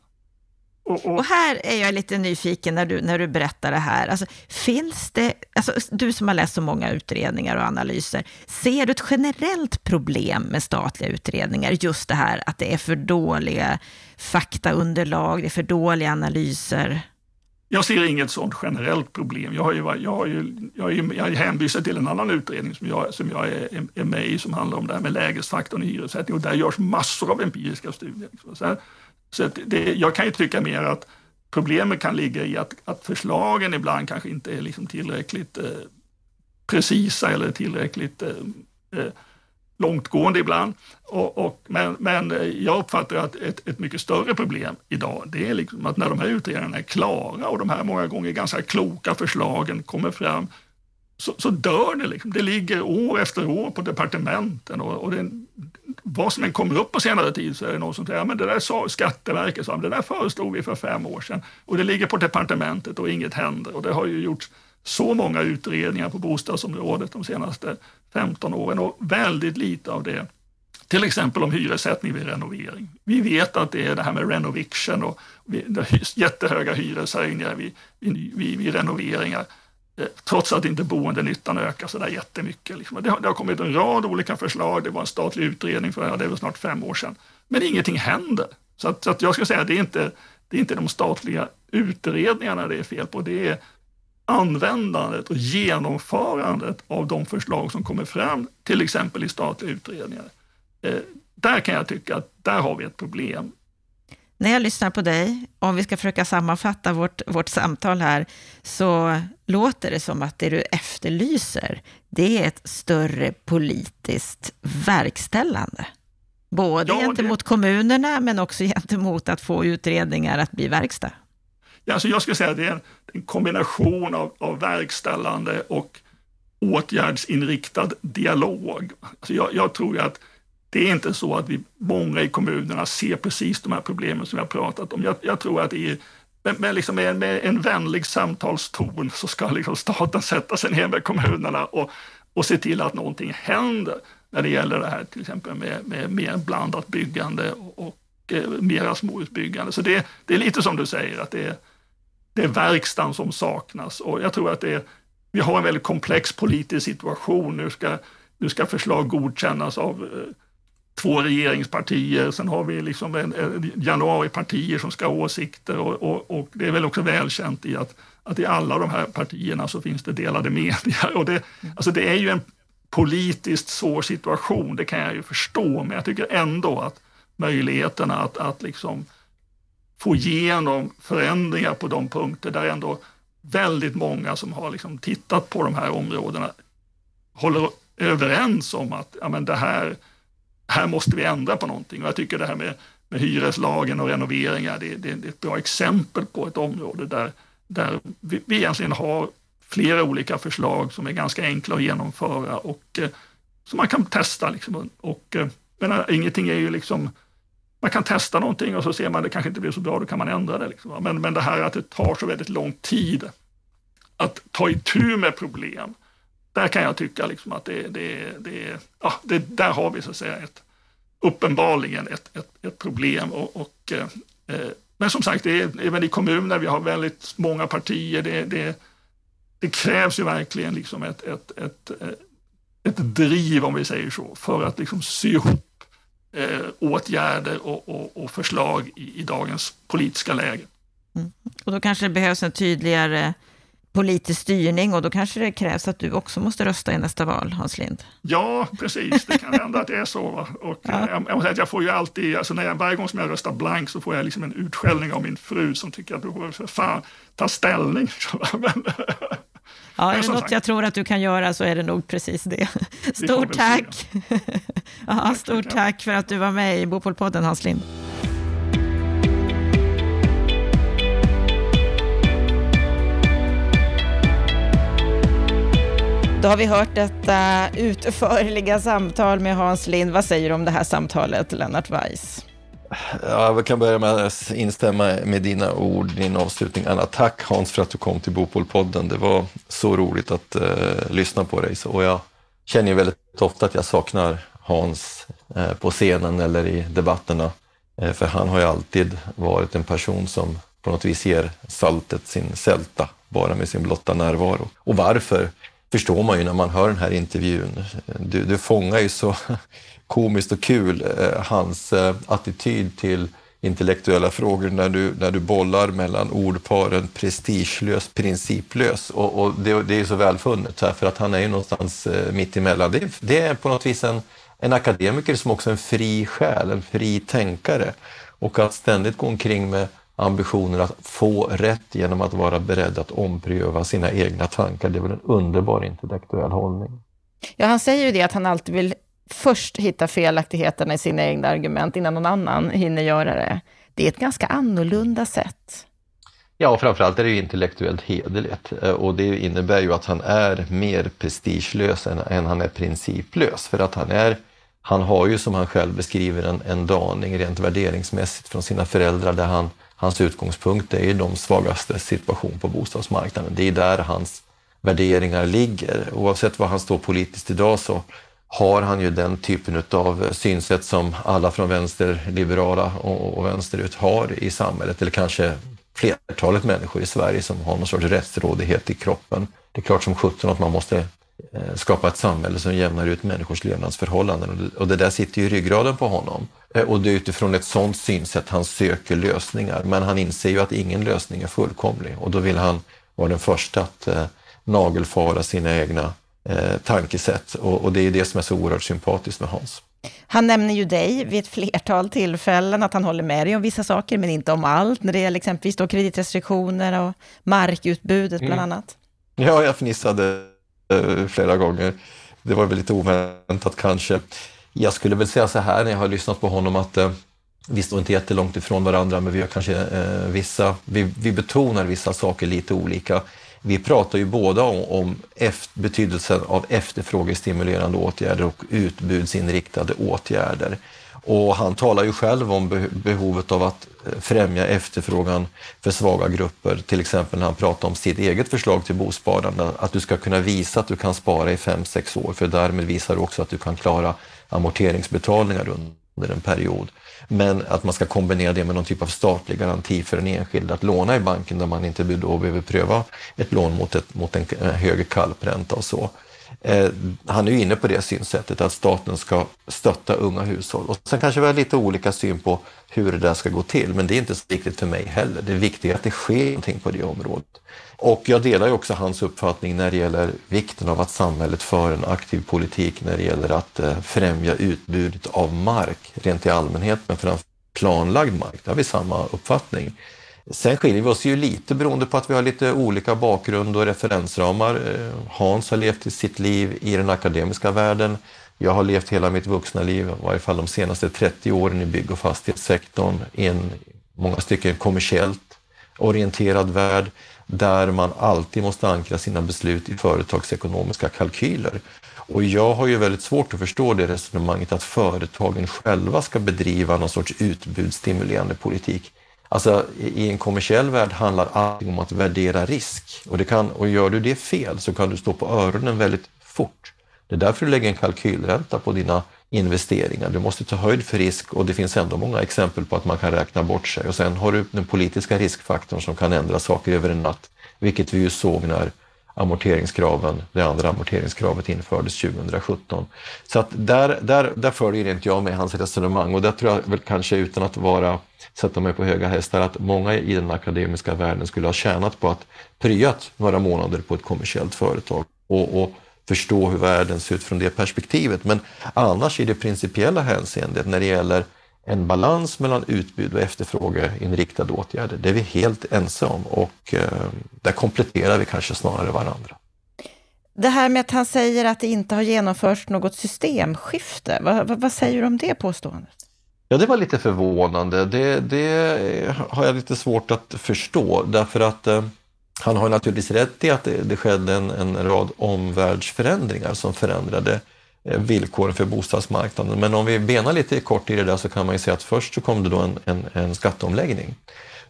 Och, och, och, här är jag lite nyfiken när du, när du berättar det här. Alltså, finns det, alltså, du som har läst så många utredningar och analyser, ser du ett generellt problem med statliga utredningar? Just det här att det är för dåliga faktaunderlag, det är för dåliga analyser? Jag ser inget sådant generellt problem. Jag har ju, jag har ju, jag är, jag är hänvisad till en annan utredning som jag, som jag är, är med i som handlar om det här med lägesfaktorn i hyressättning och där görs massor av empiriska studier. Så här, så det, jag kan ju tycka mer att problemet kan ligga i att, att förslagen ibland kanske inte är liksom tillräckligt eh, precisa eller tillräckligt eh, eh, långtgående ibland. Och, och, men, men eh, jag uppfattar att ett, ett mycket större problem idag, det är liksom att när de här utredningarna är klara och de här många gånger ganska kloka förslagen kommer fram, så, så dör det. Liksom. Det ligger år efter år på departementen och, och det, vad som än kommer upp på senare tid så är det någon som säger, men det där sa Skatteverket, det där föreslog vi för fem år sedan och det ligger på departementet och inget händer och det har ju gjorts så många utredningar på bostadsområdet de senaste 15 åren och väldigt lite av det till exempel om hyressättning vid renovering. Vi vet att det är det här med renoviction och jättehöga hyreshöjningar vid, vid, vid, vid renoveringar. Eh, trots att inte boendenyttan ökar så där jättemycket. Liksom. Det, har, det har kommit en rad olika förslag, det var en statlig utredning för det var snart fem år sedan. Men ingenting händer. Så, att, så att jag skulle säga att det är, inte, det är inte de statliga utredningarna det är fel på, det är användandet och genomförandet av de förslag som kommer fram, till exempel i statliga utredningar. Eh, där kan jag tycka att där har vi ett problem när jag lyssnar på dig, om vi ska försöka sammanfatta vårt, vårt samtal här, så låter det som att det du efterlyser, det är ett större politiskt verkställande. Både ja, gentemot det... kommunerna, men också gentemot att få utredningar att bli verkstad. Ja, alltså jag skulle säga att det är en, en kombination av, av verkställande och åtgärdsinriktad dialog. Alltså jag, jag tror att det är inte så att vi, många i kommunerna ser precis de här problemen som vi har pratat om. Jag, jag tror att det är med, med, liksom med, med, en vänlig samtalston så ska liksom staten sätta sig ner med kommunerna och, och se till att någonting händer när det gäller det här till exempel med, med mer blandat byggande och, och eh, mera småhusbyggande. Så det, det är lite som du säger, att det är, det är verkstaden som saknas och jag tror att det är, vi har en väldigt komplex politisk situation. Nu ska, nu ska förslag godkännas av eh, två regeringspartier, sen har vi liksom en, en januaripartier som ska ha åsikter och, och, och, det är väl också välkänt i att, att i alla de här partierna så finns det delade medier. Och det, alltså det är ju en politiskt svår situation, det kan jag ju förstå, men jag tycker ändå att möjligheterna att, att liksom få igenom förändringar på de punkter där ändå väldigt många som har liksom tittat på de här områdena håller överens om att ja, men det här här måste vi ändra på någonting. Och jag tycker det här med, med hyreslagen och renoveringar, det, det, det, är ett bra exempel på ett område där, där vi, vi egentligen har flera olika förslag som är ganska enkla att genomföra och eh, som man kan testa. Liksom. Och, eh, men eh, ingenting är ju liksom, man kan testa någonting och så ser man att det kanske inte blir så bra, då kan man ändra det. Liksom. Men, men det här att det tar så väldigt lång tid att ta itu med problem, där kan jag tycka liksom att det, det, det, ja, det, där har vi så att säga ett, uppenbarligen ett, ett, ett problem. Och, och eh, eh men som sagt, det är, även i kommuner, vi har väldigt många partier. Det, det, det krävs ju verkligen liksom ett, ett, ett, eh, ett driv, om vi säger så, för att liksom sy ihop eh, åtgärder och, och, och förslag i, i, dagens politiska läge. Mm. Och då kanske det behövs en tydligare politisk styrning och då kanske det krävs att du också måste rösta i nästa val, Hans Lind. Ja, precis. Det kan hända att det är så. Och ja. jag, jag, jag, jag får ju alltid, alltså när jag, varje gång som jag röstar blank så får jag liksom en utskällning av min fru som tycker att du får för fan ta ställning. Men, ja, är det något sagt. jag tror att du kan göra så är det nog precis det. Stort tack! ja, stort tack för att du var med i Bopolpodden, Hans Lind. Då har vi hört detta eh, utförliga samtal med Hans Lind. Vad säger du om det här samtalet, Lennart Weiss? Ja, jag kan börja med att instämma med dina ord, din avslutning. Anna, tack Hans för att du kom till Bopolpodden. Det var så roligt att eh, lyssna på dig. Så, och jag känner ju väldigt ofta att jag saknar Hans eh, på scenen eller i debatterna. Eh, för han har ju alltid varit en person som på något vis ger saltet sin sälta bara med sin blotta närvaro. Och varför? Förstår man ju när man hör den här intervjun. Du, du fångar ju så komiskt och kul eh, hans eh, attityd till intellektuella frågor när du, när du bollar mellan ordparen prestigelös, principlös. Och, och det, det, är så välfunnet för att han är ju någonstans eh, mitt emellan. Det, det är på något vis en, en akademiker som också är en fri själ, en fri tänkare. Och att ständigt gå omkring med ambitionen att få rätt genom att vara beredd att ompröva sina egna tankar. Det är väl en underbar intellektuell hållning. Ja, han säger ju det att han alltid vill först hitta felaktigheterna i sina egna argument innan någon annan hinner göra det. Det är ett ganska annorlunda sätt. Ja, och framförallt är det ju intellektuellt hederligt eh, och det innebär ju att han är mer prestigelös än, än han är principlös för att han är han har ju som han själv beskriver en, en daning rent värderingsmässigt från sina föräldrar där han hans utgångspunkt är ju de svagaste situation på bostadsmarknaden. Det är där hans värderingar ligger. Oavsett var han står politiskt idag så har han ju den typen av synsätt som alla från vänsterliberala och vänsterut har i samhället, eller kanske flertalet människor i Sverige som har någon sorts rättsrådighet i kroppen. Det är klart som sjutton att man måste skapa ett samhälle som jämnar ut människors levnadsförhållanden. Och det där sitter ju i ryggraden på honom. Eh, och det är utifrån ett sådant synsätt han söker lösningar. Men han inser ju att ingen lösning är fullkomlig och då vill han vara den första att eh, nagelfara sina egna eh, tankesätt. Och, och, det är det som är så oerhört sympatiskt med Hans. Han nämner ju dig vid ett flertal tillfällen, att han håller med dig om vissa saker, men inte om allt, när det gäller exempelvis då kreditrestriktioner och markutbudet bland mm. annat. Ja, jag fnissade Eh, flera gånger. Det var väl lite oväntat kanske. Jag skulle väl säga så här när jag har lyssnat på honom att eh, vi står inte jättelångt ifrån varandra, men vi har kanske eh, vissa, vi, vi betonar vissa saker lite olika. Vi pratar ju båda om, om efter, betydelsen av efterfrågestimulerande åtgärder och utbudsinriktade åtgärder. Och han talar ju själv om behovet av att eh, främja efterfrågan för svaga grupper, till exempel när han pratar om sitt eget förslag till bosparande, att du ska kunna visa att du kan spara i fem sex år, för därmed visar du också att du kan klara amorteringsbetalningar under en period. Men att man ska kombinera det med någon typ av statlig garanti för den enskilde att låna i banken där man inte då behöver pröva ett lån mot, ett, mot en eh, högre kalpränta och så. Eh, han är ju inne på det synsättet att staten ska stötta unga hushåll. Och sen kanske vi har lite olika syn på hur det där ska gå till, men det är inte så viktigt för mig heller. Det viktiga är att det sker någonting på det området. Och jag delar ju också hans uppfattning när det gäller vikten av att samhället för en aktiv politik när det gäller att eh, främja utbudet av mark rent i allmänhet, men framför planlagd mark. Där har vi samma uppfattning. Sen skiljer vi oss ju lite beroende på att vi har lite olika bakgrund och referensramar. Eh, Hans har levt sitt liv i den akademiska världen. Jag har levt hela mitt vuxna liv, i varje fall de senaste 30 åren i bygg och fastighetssektorn, i en många stycken kommersiellt orienterad värld där man alltid måste ankra sina beslut i företagsekonomiska kalkyler. Och jag har ju väldigt svårt att förstå det resonemanget att företagen själva ska bedriva någon sorts utbudsstimulerande politik. Alltså i en kommersiell värld handlar allting om att värdera risk och, det kan, och gör du det fel så kan du stå på öronen väldigt fort. Det är därför du lägger en kalkylränta på dina investeringar. Du måste ta höjd för risk och det finns ändå många exempel på att man kan räkna bort sig. Och sen har du den politiska riskfaktorn som kan ändra saker över en natt, vilket vi ju såg när amorteringskraven, det andra amorteringskravet infördes 2017. Så att där, där, där följer inte jag med hans resonemang och där tror jag väl kanske utan att vara, sätta mig på höga hästar, att många i den akademiska världen skulle ha tjänat på att pryat några månader på ett kommersiellt företag och, och förstå hur världen ser ut från det perspektivet. Men annars i det principiella hänseendet när det gäller en balans mellan utbud och efterfrågeinriktade åtgärder. Det är vi helt ense om och eh, där kompletterar vi kanske snarare varandra. Det här med att han säger att det inte har genomförts något systemskifte, vad, vad, vad säger du om det påståendet? Ja, det var lite förvånande. Det, det har jag lite svårt att förstå därför att eh, han har naturligtvis rätt i att det, det skedde en, en rad omvärldsförändringar som förändrade eh, villkoren för bostadsmarknaden. Men om vi benar lite kort i det där så kan man ju säga att först så kom det då en, en, en skatteomläggning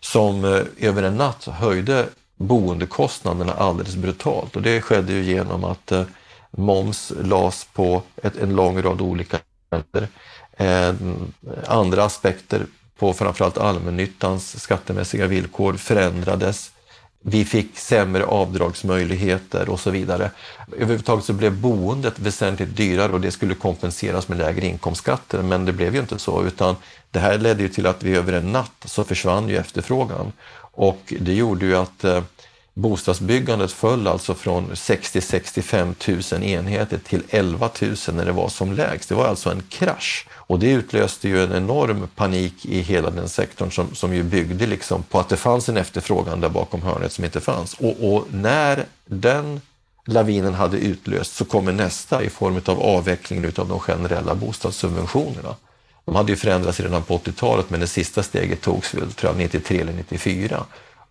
som eh, över en natt höjde boendekostnaderna alldeles brutalt och det skedde ju genom att eh, moms lades på ett, en lång rad olika länder. Eh, andra aspekter på framförallt allmännyttans skattemässiga villkor förändrades vi fick sämre avdragsmöjligheter och så vidare. Överhuvudtaget så blev boendet väsentligt dyrare och det skulle kompenseras med lägre inkomstskatter, men det blev ju inte så, utan det här ledde ju till att vi över en natt så försvann ju efterfrågan och det gjorde ju att eh, bostadsbyggandet föll alltså från 60-65 000 enheter till 11 000 när det var som lägst. Det var alltså en krasch och det utlöste ju en enorm panik i hela den sektorn som, som ju byggde liksom på att det fanns en efterfrågan där bakom hörnet som inte fanns. Och, och när den lavinen hade utlöst så kommer nästa i form av avvecklingen av de generella bostadssubventionerna. De hade ju förändrats redan på 80-talet men det sista steget togs väl tror jag, 93 eller 94.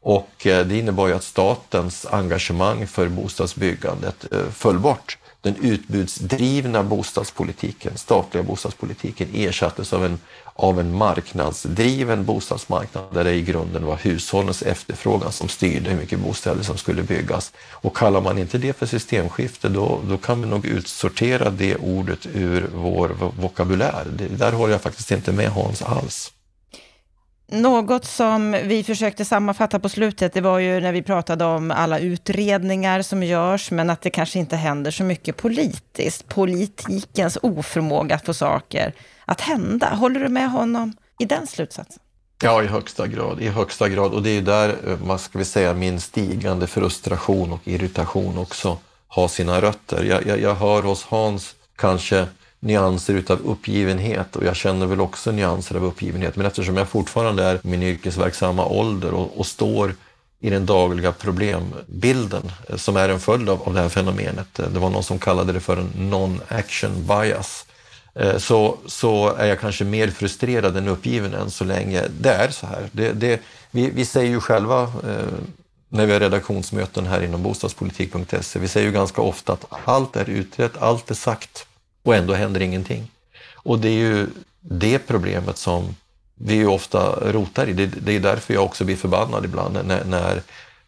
Och eh, det innebar ju att statens engagemang för bostadsbyggandet eh, föll bort den utbudsdrivna bostadspolitiken, statliga bostadspolitiken, ersattes av en, av en marknadsdriven bostadsmarknad där det i grunden var hushållens efterfrågan som styrde hur mycket bostäder som skulle byggas. Och kallar man inte det för systemskifte, då, då kan vi nog utsortera det ordet ur vår vokabulär. Det, där håller jag faktiskt inte med Hans alls. Något som vi försökte sammanfatta på slutet, det var ju när vi pratade om alla utredningar som görs, men att det kanske inte händer så mycket politiskt. Politikens oförmåga att få saker att hända. Håller du med honom i den slutsatsen? Ja, i högsta grad. I högsta grad. Och det är ju där, eh, vad ska vi säga, min stigande frustration och irritation också har sina rötter. Jag, jag, jag hör hos Hans kanske nyanser utav uppgivenhet och jag känner väl också nyanser av uppgivenhet. Men eftersom jag fortfarande är min yrkesverksamma ålder och, och står i den dagliga problembilden eh, som är en följd av, av det här fenomenet. Eh, det var någon som kallade det för en non-action bias. Eh, så, så är jag kanske mer frustrerad än uppgiven än så länge det är så här. Det, det, vi, vi säger ju själva eh, när vi har redaktionsmöten här inom bostadspolitik.se, vi säger ju ganska ofta att allt är utrett, allt är sagt och ändå händer ingenting. Och det är ju det problemet som vi ju ofta rotar i. Det, det är därför jag också blir förbannad ibland när, när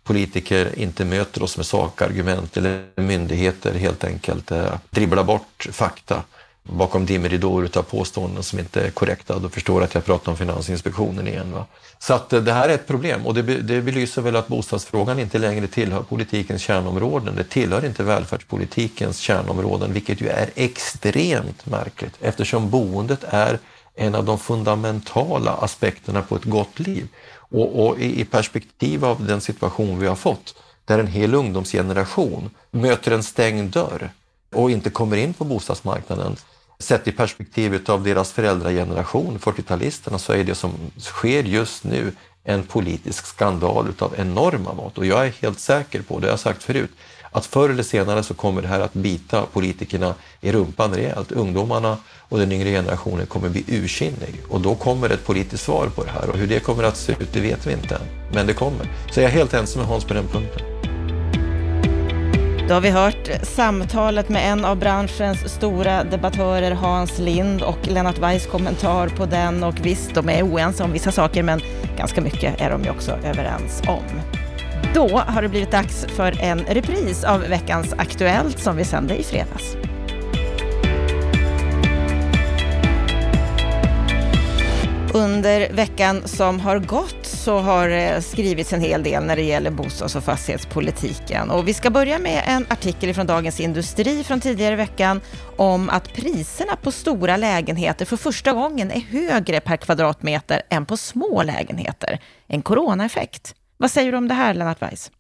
politiker inte möter oss med sakargument eller myndigheter helt enkelt eh, dribblar bort fakta bakom dimridåer av påståenden som inte är korrekta. Då förstår att jag pratar om Finansinspektionen igen. Va? Så att eh, det här är ett problem och det, det belyser väl att bostadsfrågan inte längre tillhör politikens kärnområden. Det tillhör inte välfärdspolitikens kärnområden, vilket ju är extremt märkligt eftersom boendet är en av de fundamentala aspekterna på ett gott liv. Och, och i perspektiv av den situation vi har fått, där en hel ungdomsgeneration möter en stängd dörr och inte kommer in på bostadsmarknaden, sett i perspektivet av deras föräldrageneration, 40-talisterna, så är det som sker just nu en politisk skandal utav enorma mått. Och jag är helt säker på, det har jag sagt förut, att förr eller senare så kommer det här att bita politikerna i rumpan rejält. Ungdomarna och den yngre generationen kommer bli ursinnig och då kommer ett politiskt svar på det här och hur det kommer att se ut det vet vi inte än. Men det kommer. Så jag är helt ensam med Hans på den punkten. Då har vi hört samtalet med en av branschens stora debattörer, Hans Lind, och Lennart Weiss kommentar på den. Och visst, de är oense om vissa saker, men ganska mycket är de ju också överens om. Då har det blivit dags för en repris av veckans Aktuellt som vi sände i fredags. Under veckan som har gått så har det skrivits en hel del när det gäller bostads och fastighetspolitiken. Och vi ska börja med en artikel från Dagens Industri från tidigare i veckan om att priserna på stora lägenheter för första gången är högre per kvadratmeter än på små lägenheter. En coronaeffekt. Vad säger du om det här, Lennart Weiss?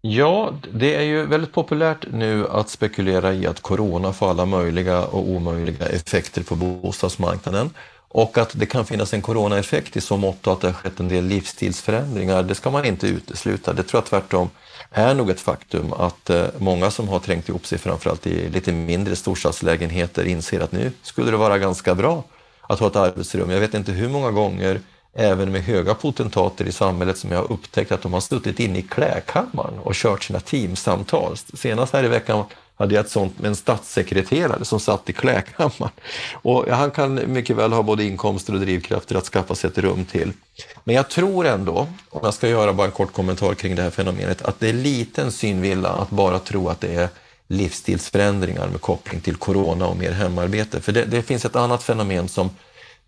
Ja, det är ju väldigt populärt nu att spekulera i att corona får alla möjliga och omöjliga effekter på bostadsmarknaden. Och att det kan finnas en coronaeffekt i så mått att det har skett en del livsstilsförändringar, det ska man inte utesluta. Det tror jag tvärtom är nog ett faktum att eh, många som har trängt ihop sig framförallt i lite mindre storstadslägenheter inser att nu skulle det vara ganska bra att ha ett arbetsrum. Jag vet inte hur många gånger även med höga potentater i samhället som jag har upptäckt att de har suttit inne i klädkammaren och kört sina teamsamtal. Senast här i veckan hade jag ett sånt med en statssekreterare som satt i klädkammaren. Och han kan mycket väl ha både inkomster och drivkrafter att skaffa sig ett rum till. Men jag tror ändå, om jag ska göra bara en kort kommentar kring det här fenomenet, att det är liten synvilla att bara tro att det är livsstilsförändringar med koppling till corona och mer hemarbete. För det, det finns ett annat fenomen som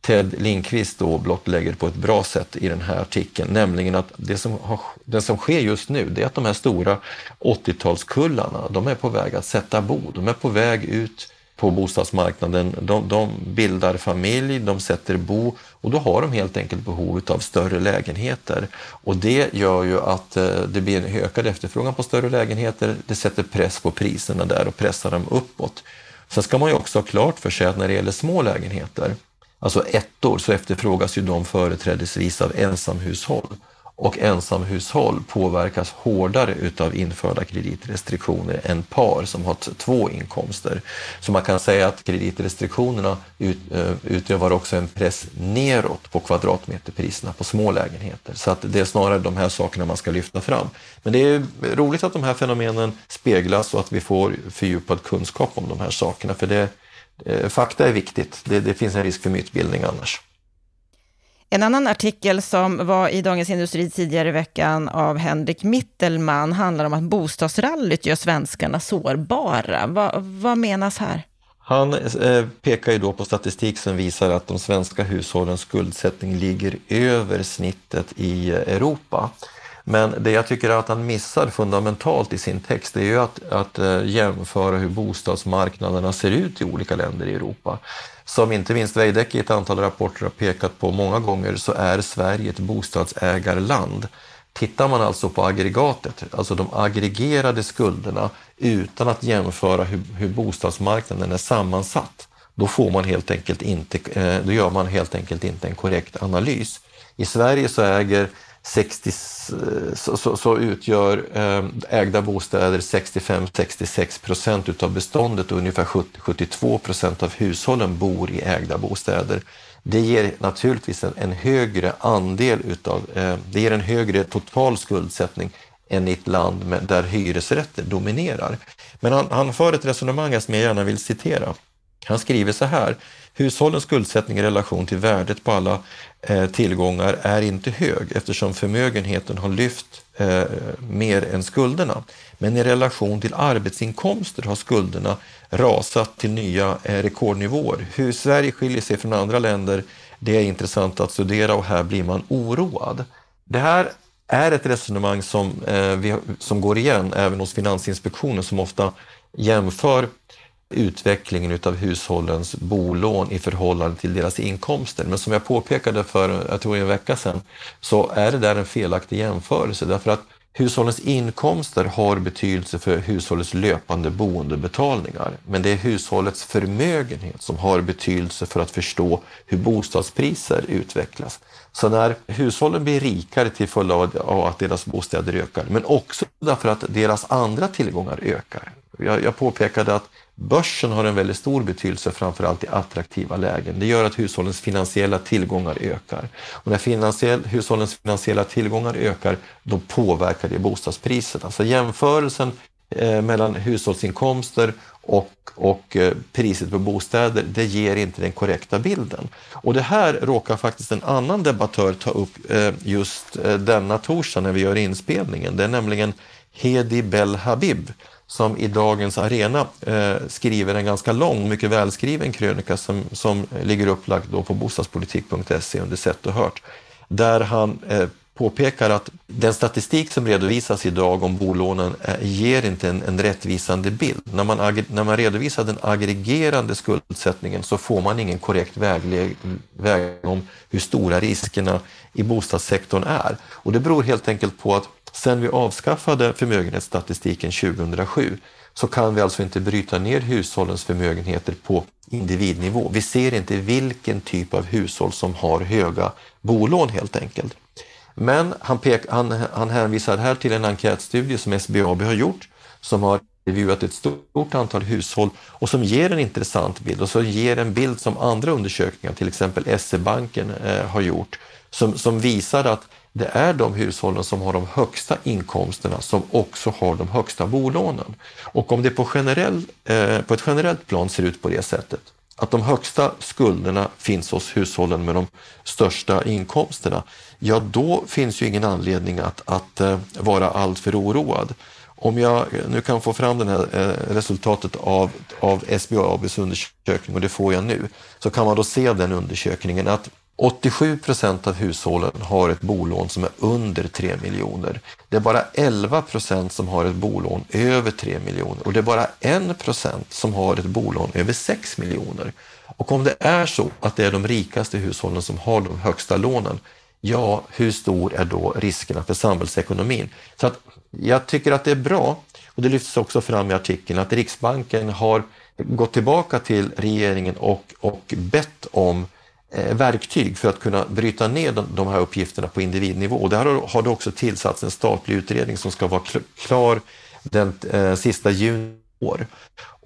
Ted Lindqvist då blottlägger på ett bra sätt i den här artikeln, nämligen att det som, har, det som sker just nu det är att de här stora 80-talskullarna, de är på väg att sätta bo, de är på väg ut på bostadsmarknaden, de, de bildar familj, de sätter bo och då har de helt enkelt behov av större lägenheter. Och det gör ju att eh, det blir en ökad efterfrågan på större lägenheter, det sätter press på priserna där och pressar dem uppåt. Sen ska man ju också ha klart för sig att när det gäller små lägenheter Alltså ettor så efterfrågas ju de företrädesvis av ensamhushåll och ensamhushåll påverkas hårdare utav införda kreditrestriktioner än par som har två inkomster. Så man kan säga att kreditrestriktionerna ut, eh, utövar också en press neråt på kvadratmeterpriserna på små lägenheter. Så att det är snarare de här sakerna man ska lyfta fram. Men det är roligt att de här fenomenen speglas och att vi får fördjupad kunskap om de här sakerna. För det fakta är viktigt. Det, det finns en risk för mytbildning annars. En annan artikel som var i Dagens Industri tidigare i veckan av Henrik Mittelman handlar om att bostadsrallyt gör svenskarna sårbara. Va, vad menas här? Han eh, pekar ju då på statistik som visar att de svenska hushållens skuldsättning ligger över snittet i Europa. Men det jag tycker att han missar fundamentalt i sin text det är ju att, att eh, jämföra hur bostadsmarknaderna ser ut i olika länder i Europa. Som inte minst Veidekke i ett antal rapporter har pekat på många gånger så är Sverige ett bostadsägarland. Tittar man alltså på aggregatet, alltså de aggregerade skulderna utan att jämföra hur, hur bostadsmarknaden är sammansatt då får man helt enkelt inte, eh, då gör man helt enkelt inte en korrekt analys. I Sverige så äger 60, så, så, så, utgör ehm, ägda bostäder 65-66 procent utav beståndet och ungefär 70-72 procent av hushållen bor i ägda bostäder. Det ger naturligtvis en, en högre andel utav, eh, det ger en högre total skuldsättning än i ett land med, där hyresrätter dominerar. Men han, han för ett resonemang som jag gärna vill citera. Han skriver så här, hushållens skuldsättning i relation till värdet på alla Eh, tillgångar är inte hög eftersom förmögenheten har lyft eh, mer än skulderna. Men i relation till arbetsinkomster har skulderna rasat till nya eh, rekordnivåer. Hur Sverige skiljer sig från andra länder, det är intressant att studera och här blir man oroad. Det här är ett resonemang som, eh, vi, som går igen även hos Finansinspektionen som ofta jämför utvecklingen utav hushållens bolån i förhållande till deras inkomster. Men som jag påpekade för, jag tror en vecka sedan, så är det där en felaktig jämförelse därför att Hushållens inkomster har betydelse för hushållets löpande boendebetalningar, men det är hushållets förmögenhet som har betydelse för att förstå hur bostadspriser utvecklas. Så när hushållen blir rikare till följd av att deras bostäder ökar, men också därför att deras andra tillgångar ökar. Jag, jag påpekade att Börsen har en väldigt stor betydelse framförallt i attraktiva lägen. Det gör att hushållens finansiella tillgångar ökar. Och när finansiell, hushållens finansiella tillgångar ökar, då påverkar det bostadspriserna. Så jämförelsen eh, mellan hushållsinkomster och, och eh, priset på bostäder, det ger inte den korrekta bilden. Och det här råkar faktiskt en annan debattör ta upp eh, just eh, denna torsdag när vi gör inspelningen. Det är nämligen Hedi Bel Habib som i dagens arena eh, skriver en ganska lång, mycket välskriven krönika som, som ligger upplagd då på bostadspolitik.se under Sett och hört. Där han eh, påpekar att den statistik som redovisas idag om bolånen eh, ger inte en, en rättvisande bild. När man, när man redovisar den aggregerande skuldsättningen så får man ingen korrekt vägledning om hur stora riskerna i bostadssektorn är. Och det beror helt enkelt på att Sen vi avskaffade förmögenhetsstatistiken 2007 så kan vi alltså inte bryta ner hushållens förmögenheter på individnivå. Vi ser inte vilken typ av hushåll som har höga bolån helt enkelt. Men han, pek, han, han hänvisar här till en enkätstudie som SBAB har gjort som har intervjuat ett stort antal hushåll och som ger en intressant bild och som ger en bild som andra undersökningar, till exempel SE-banken eh, har gjort, som, som visar att det är de hushållen som har de högsta inkomsterna som också har de högsta bolånen. Och om det på, generell, eh, på ett generellt plan ser ut på det sättet, att de högsta skulderna finns hos hushållen med de största inkomsterna, ja då finns ju ingen anledning att, att eh, vara alltför oroad. Om jag nu kan få fram det här eh, resultatet av, av SBABs undersökning, och det får jag nu, så kan man då se den undersökningen att 87 procent av hushållen har ett bolån som är under 3 miljoner. Det är bara 11 procent som har ett bolån över 3 miljoner och det är bara 1 procent som har ett bolån över 6 miljoner. Och om det är så att det är de rikaste hushållen som har de högsta lånen, ja, hur stor är då riskerna för samhällsekonomin? Så att jag tycker att det är bra, och det lyfts också fram i artikeln, att Riksbanken har gått tillbaka till regeringen och, och bett om Eh, verktyg för att kunna bryta ner de, här uppgifterna på individnivå. Och där har, det också tillsatts en statlig utredning som ska vara klar den eh, sista juni år.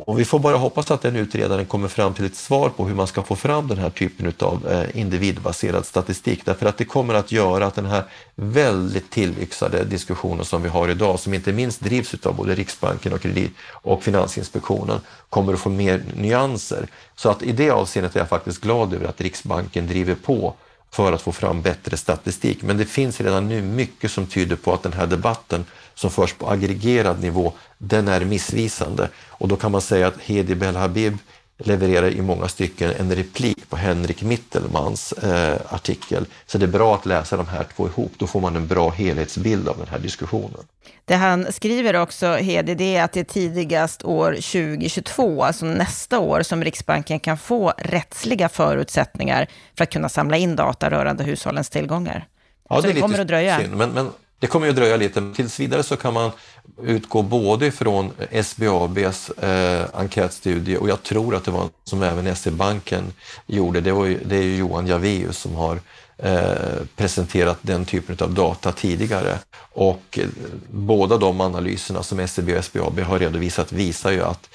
Och vi får bara hoppas att den utredaren kommer fram till ett svar på hur man ska få fram den här typen av eh, individbaserad statistik. Därför att det kommer att göra att den här väldigt tillyxade diskussionen som vi har idag, som inte minst drivs av både Riksbanken och, Kredit och Finansinspektionen, kommer att få mer nyanser. Så att i det avseendet är jag faktiskt glad över att Riksbanken driver på för att få fram bättre statistik. Men det finns redan nu mycket som tyder på att den här debatten som förs på aggregerad nivå, den är missvisande. Och då kan man säga att Hedi Belhabib levererar i många stycken en replik på Henrik Mittelmans eh, artikel. Så det är bra att läsa de här två ihop, då får man en bra helhetsbild av den här diskussionen. Det han skriver också, Hedi, det är att det är tidigast år 2022, alltså nästa år, som Riksbanken kan få rättsliga förutsättningar för att kunna samla in data rörande hushållens tillgångar. Ja, Så det, det kommer att dröja. Synd, men, men det kommer ju att dröja lite. men Tills vidare så kan man utgå både från SBABs eh, enkätstudie och jag tror att det var som även SE-banken gjorde. Det, var ju, det är ju Johan Javeus som har eh, presenterat den typen av data tidigare. Och eh, båda de analyserna som SEB och SBAB har redovisat visar ju att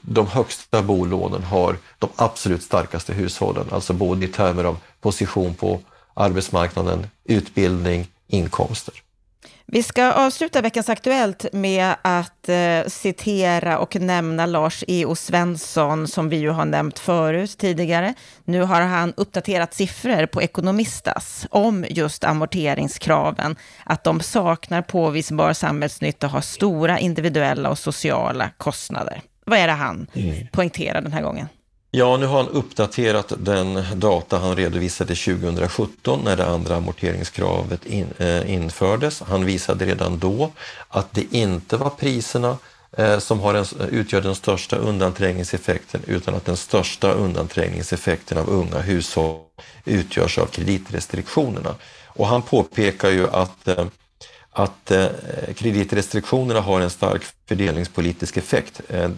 de högsta bolånen har de absolut starkaste hushållen, alltså både i termer av position på arbetsmarknaden, utbildning, inkomster. Vi ska avsluta veckans Aktuellt med att eh, citera och nämna Lars E.O. Svensson, som vi ju har nämnt förut tidigare. Nu har han uppdaterat siffror på Ekonomistas om just amorteringskraven, att de saknar påvisbar samhällsnytta och har stora individuella och sociala kostnader. Vad är det han mm. poängterar den här gången? Ja, nu har han uppdaterat den data han redovisade 2017 när det andra amorteringskravet in, eh, infördes. Han visade redan då att det inte var priserna eh, som har en, utgör den största undanträngningseffekten utan att den största undanträngningseffekten av unga hushåll utgörs av kreditrestriktionerna. Och han påpekar ju att eh, att eh, kreditrestriktionerna har en stark fördelningspolitisk effekt. Eh,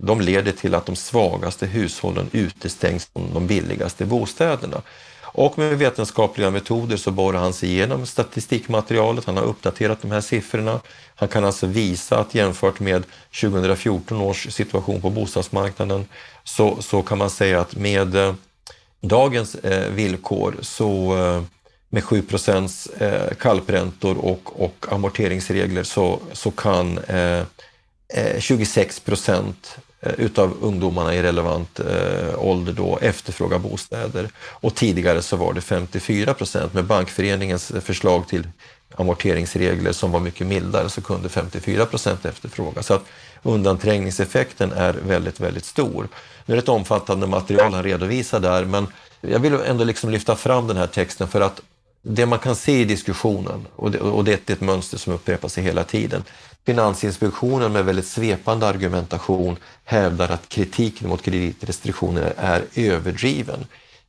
de leder till att de svagaste hushållen utestängs från de billigaste bostäderna. Och med vetenskapliga metoder så borrar han sig igenom statistikmaterialet, han har uppdaterat de här siffrorna. Han kan alltså visa att jämfört med 2014 års situation på bostadsmarknaden så, så kan man säga att med eh, dagens eh, villkor så eh, med 7 eh, kalpräntor och, och amorteringsregler så, så kan eh, eh, 26 procent Eh, utav ungdomarna i relevant eh, ålder då efterfrågar bostäder. Och tidigare så var det 54 procent. Med Bankföreningens förslag till amorteringsregler som var mycket mildare så kunde 54 procent efterfråga. Så att undanträngningseffekten är väldigt, väldigt stor. Nu är det ett omfattande material han redovisar där, men jag vill ändå liksom lyfta fram den här texten för att det man kan se i diskussionen, och det, och det är ett mönster som upprepar sig hela tiden, Finansinspektionen med väldigt svepande argumentation hävdar att kritiken mot kreditrestriktioner är överdriven.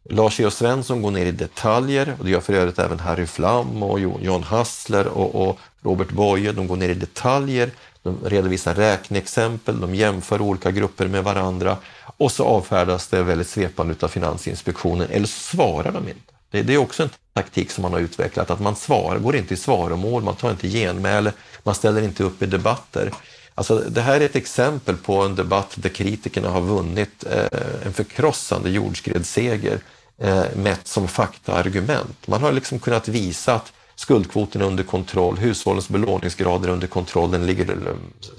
Lars E.O. Svensson går ner i detaljer och det gör för övrigt även Harry Flam och John Hassler och, och Robert Boye. De går ner i detaljer, de redovisar räkneexempel, de jämför olika grupper med varandra och så avfärdas det väldigt svepande av Finansinspektionen eller så svarar de inte. Det, det, är också en taktik som man har utvecklat, att man svarar, går inte i svaromål, man tar inte genmäle, man ställer inte upp i debatter. Alltså, det här är ett exempel på en debatt där kritikerna har vunnit eh, en förkrossande jordskredsseger eh, mätt som faktaargument. Man har liksom kunnat visa att skuldkvoten är under kontroll, hushållens belåningsgrad är under kontroll, den ligger eh,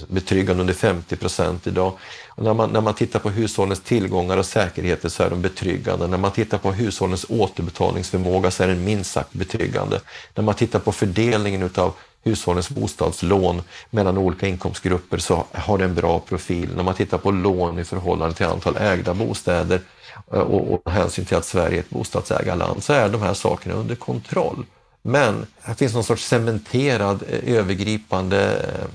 betryggande under 50 procent idag. Och när, man, när man tittar på hushållens tillgångar och säkerheter så är de betryggande. När man tittar på hushållens återbetalningsförmåga så är den minst sagt betryggande. När man tittar på fördelningen utav hushållens bostadslån mellan olika inkomstgrupper så har det en bra profil. När man tittar på lån i förhållande till antal ägda bostäder eh, och, och hänsyn till att Sverige är ett bostadsägarland så är de här sakerna under kontroll. Men här finns någon sorts cementerad eh, övergripande eh,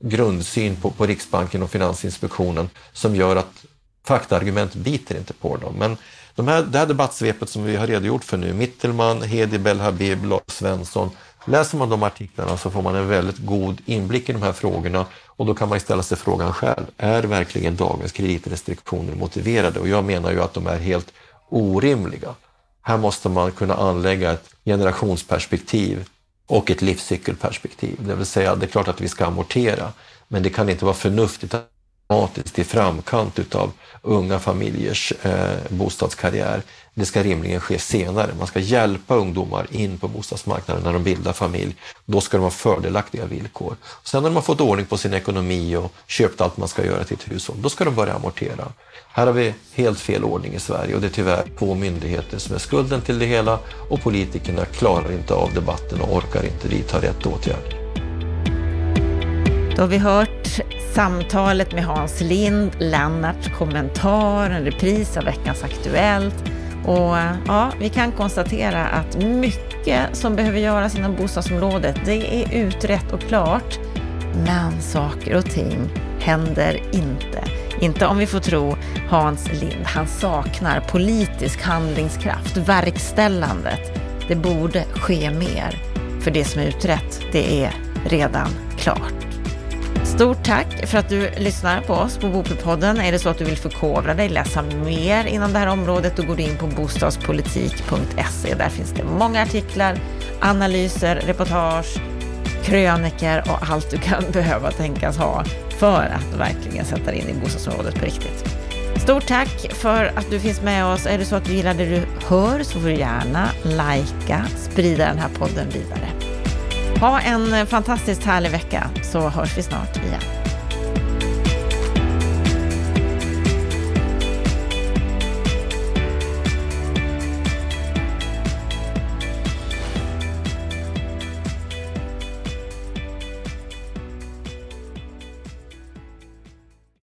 grundsyn på, på Riksbanken och Finansinspektionen som gör att faktaargument biter inte på dem. Men de här, det här debattsvepet som vi har redogjort för nu, Mittelman, Hedi Belhabib, Lars Svensson, läser man de artiklarna så får man en väldigt god inblick i de här frågorna och då kan man ställa sig frågan själv, är verkligen dagens kreditrestriktioner motiverade? Och jag menar ju att de är helt orimliga. Här måste man kunna anlägga ett generationsperspektiv och ett livscykelperspektiv. Det vill säga, det är klart att vi ska amortera, men det kan inte vara förnuftigt automatiskt i framkant utav unga familjers eh, bostadskarriär. Det ska rimligen ske senare. Man ska hjälpa ungdomar in på bostadsmarknaden när de bildar familj. Då ska de ha fördelaktiga villkor. Sen när de har fått ordning på sin ekonomi och köpt allt man ska göra till ett hushåll, då ska de börja amortera. Här har vi helt fel ordning i Sverige och det är tyvärr två myndigheter som är skulden till det hela och politikerna klarar inte av debatten och orkar inte vidta rätt åtgärd. Då har vi hört samtalet med Hans Lind, Lennarts kommentar, en repris av veckans Aktuellt. Och ja, vi kan konstatera att mycket som behöver göras inom bostadsområdet, det är utrett och klart. Men saker och ting händer inte. Inte om vi får tro Hans Lind. Han saknar politisk handlingskraft, verkställandet. Det borde ske mer. för det som är utrett, det är redan klart. Stort tack för att du lyssnar på oss på Bopelpodden. Är det så att du vill förkovra dig, läsa mer inom det här området, då går du in på bostadspolitik.se. Där finns det många artiklar, analyser, reportage, kröniker och allt du kan behöva tänkas ha för att verkligen sätta dig in i bostadsområdet på riktigt. Stort tack för att du finns med oss. Är det så att du gillar det du hör så får du gärna likea, sprida den här podden vidare. Ha en eh, fantastiskt härlig vecka så hörs vi snart igen.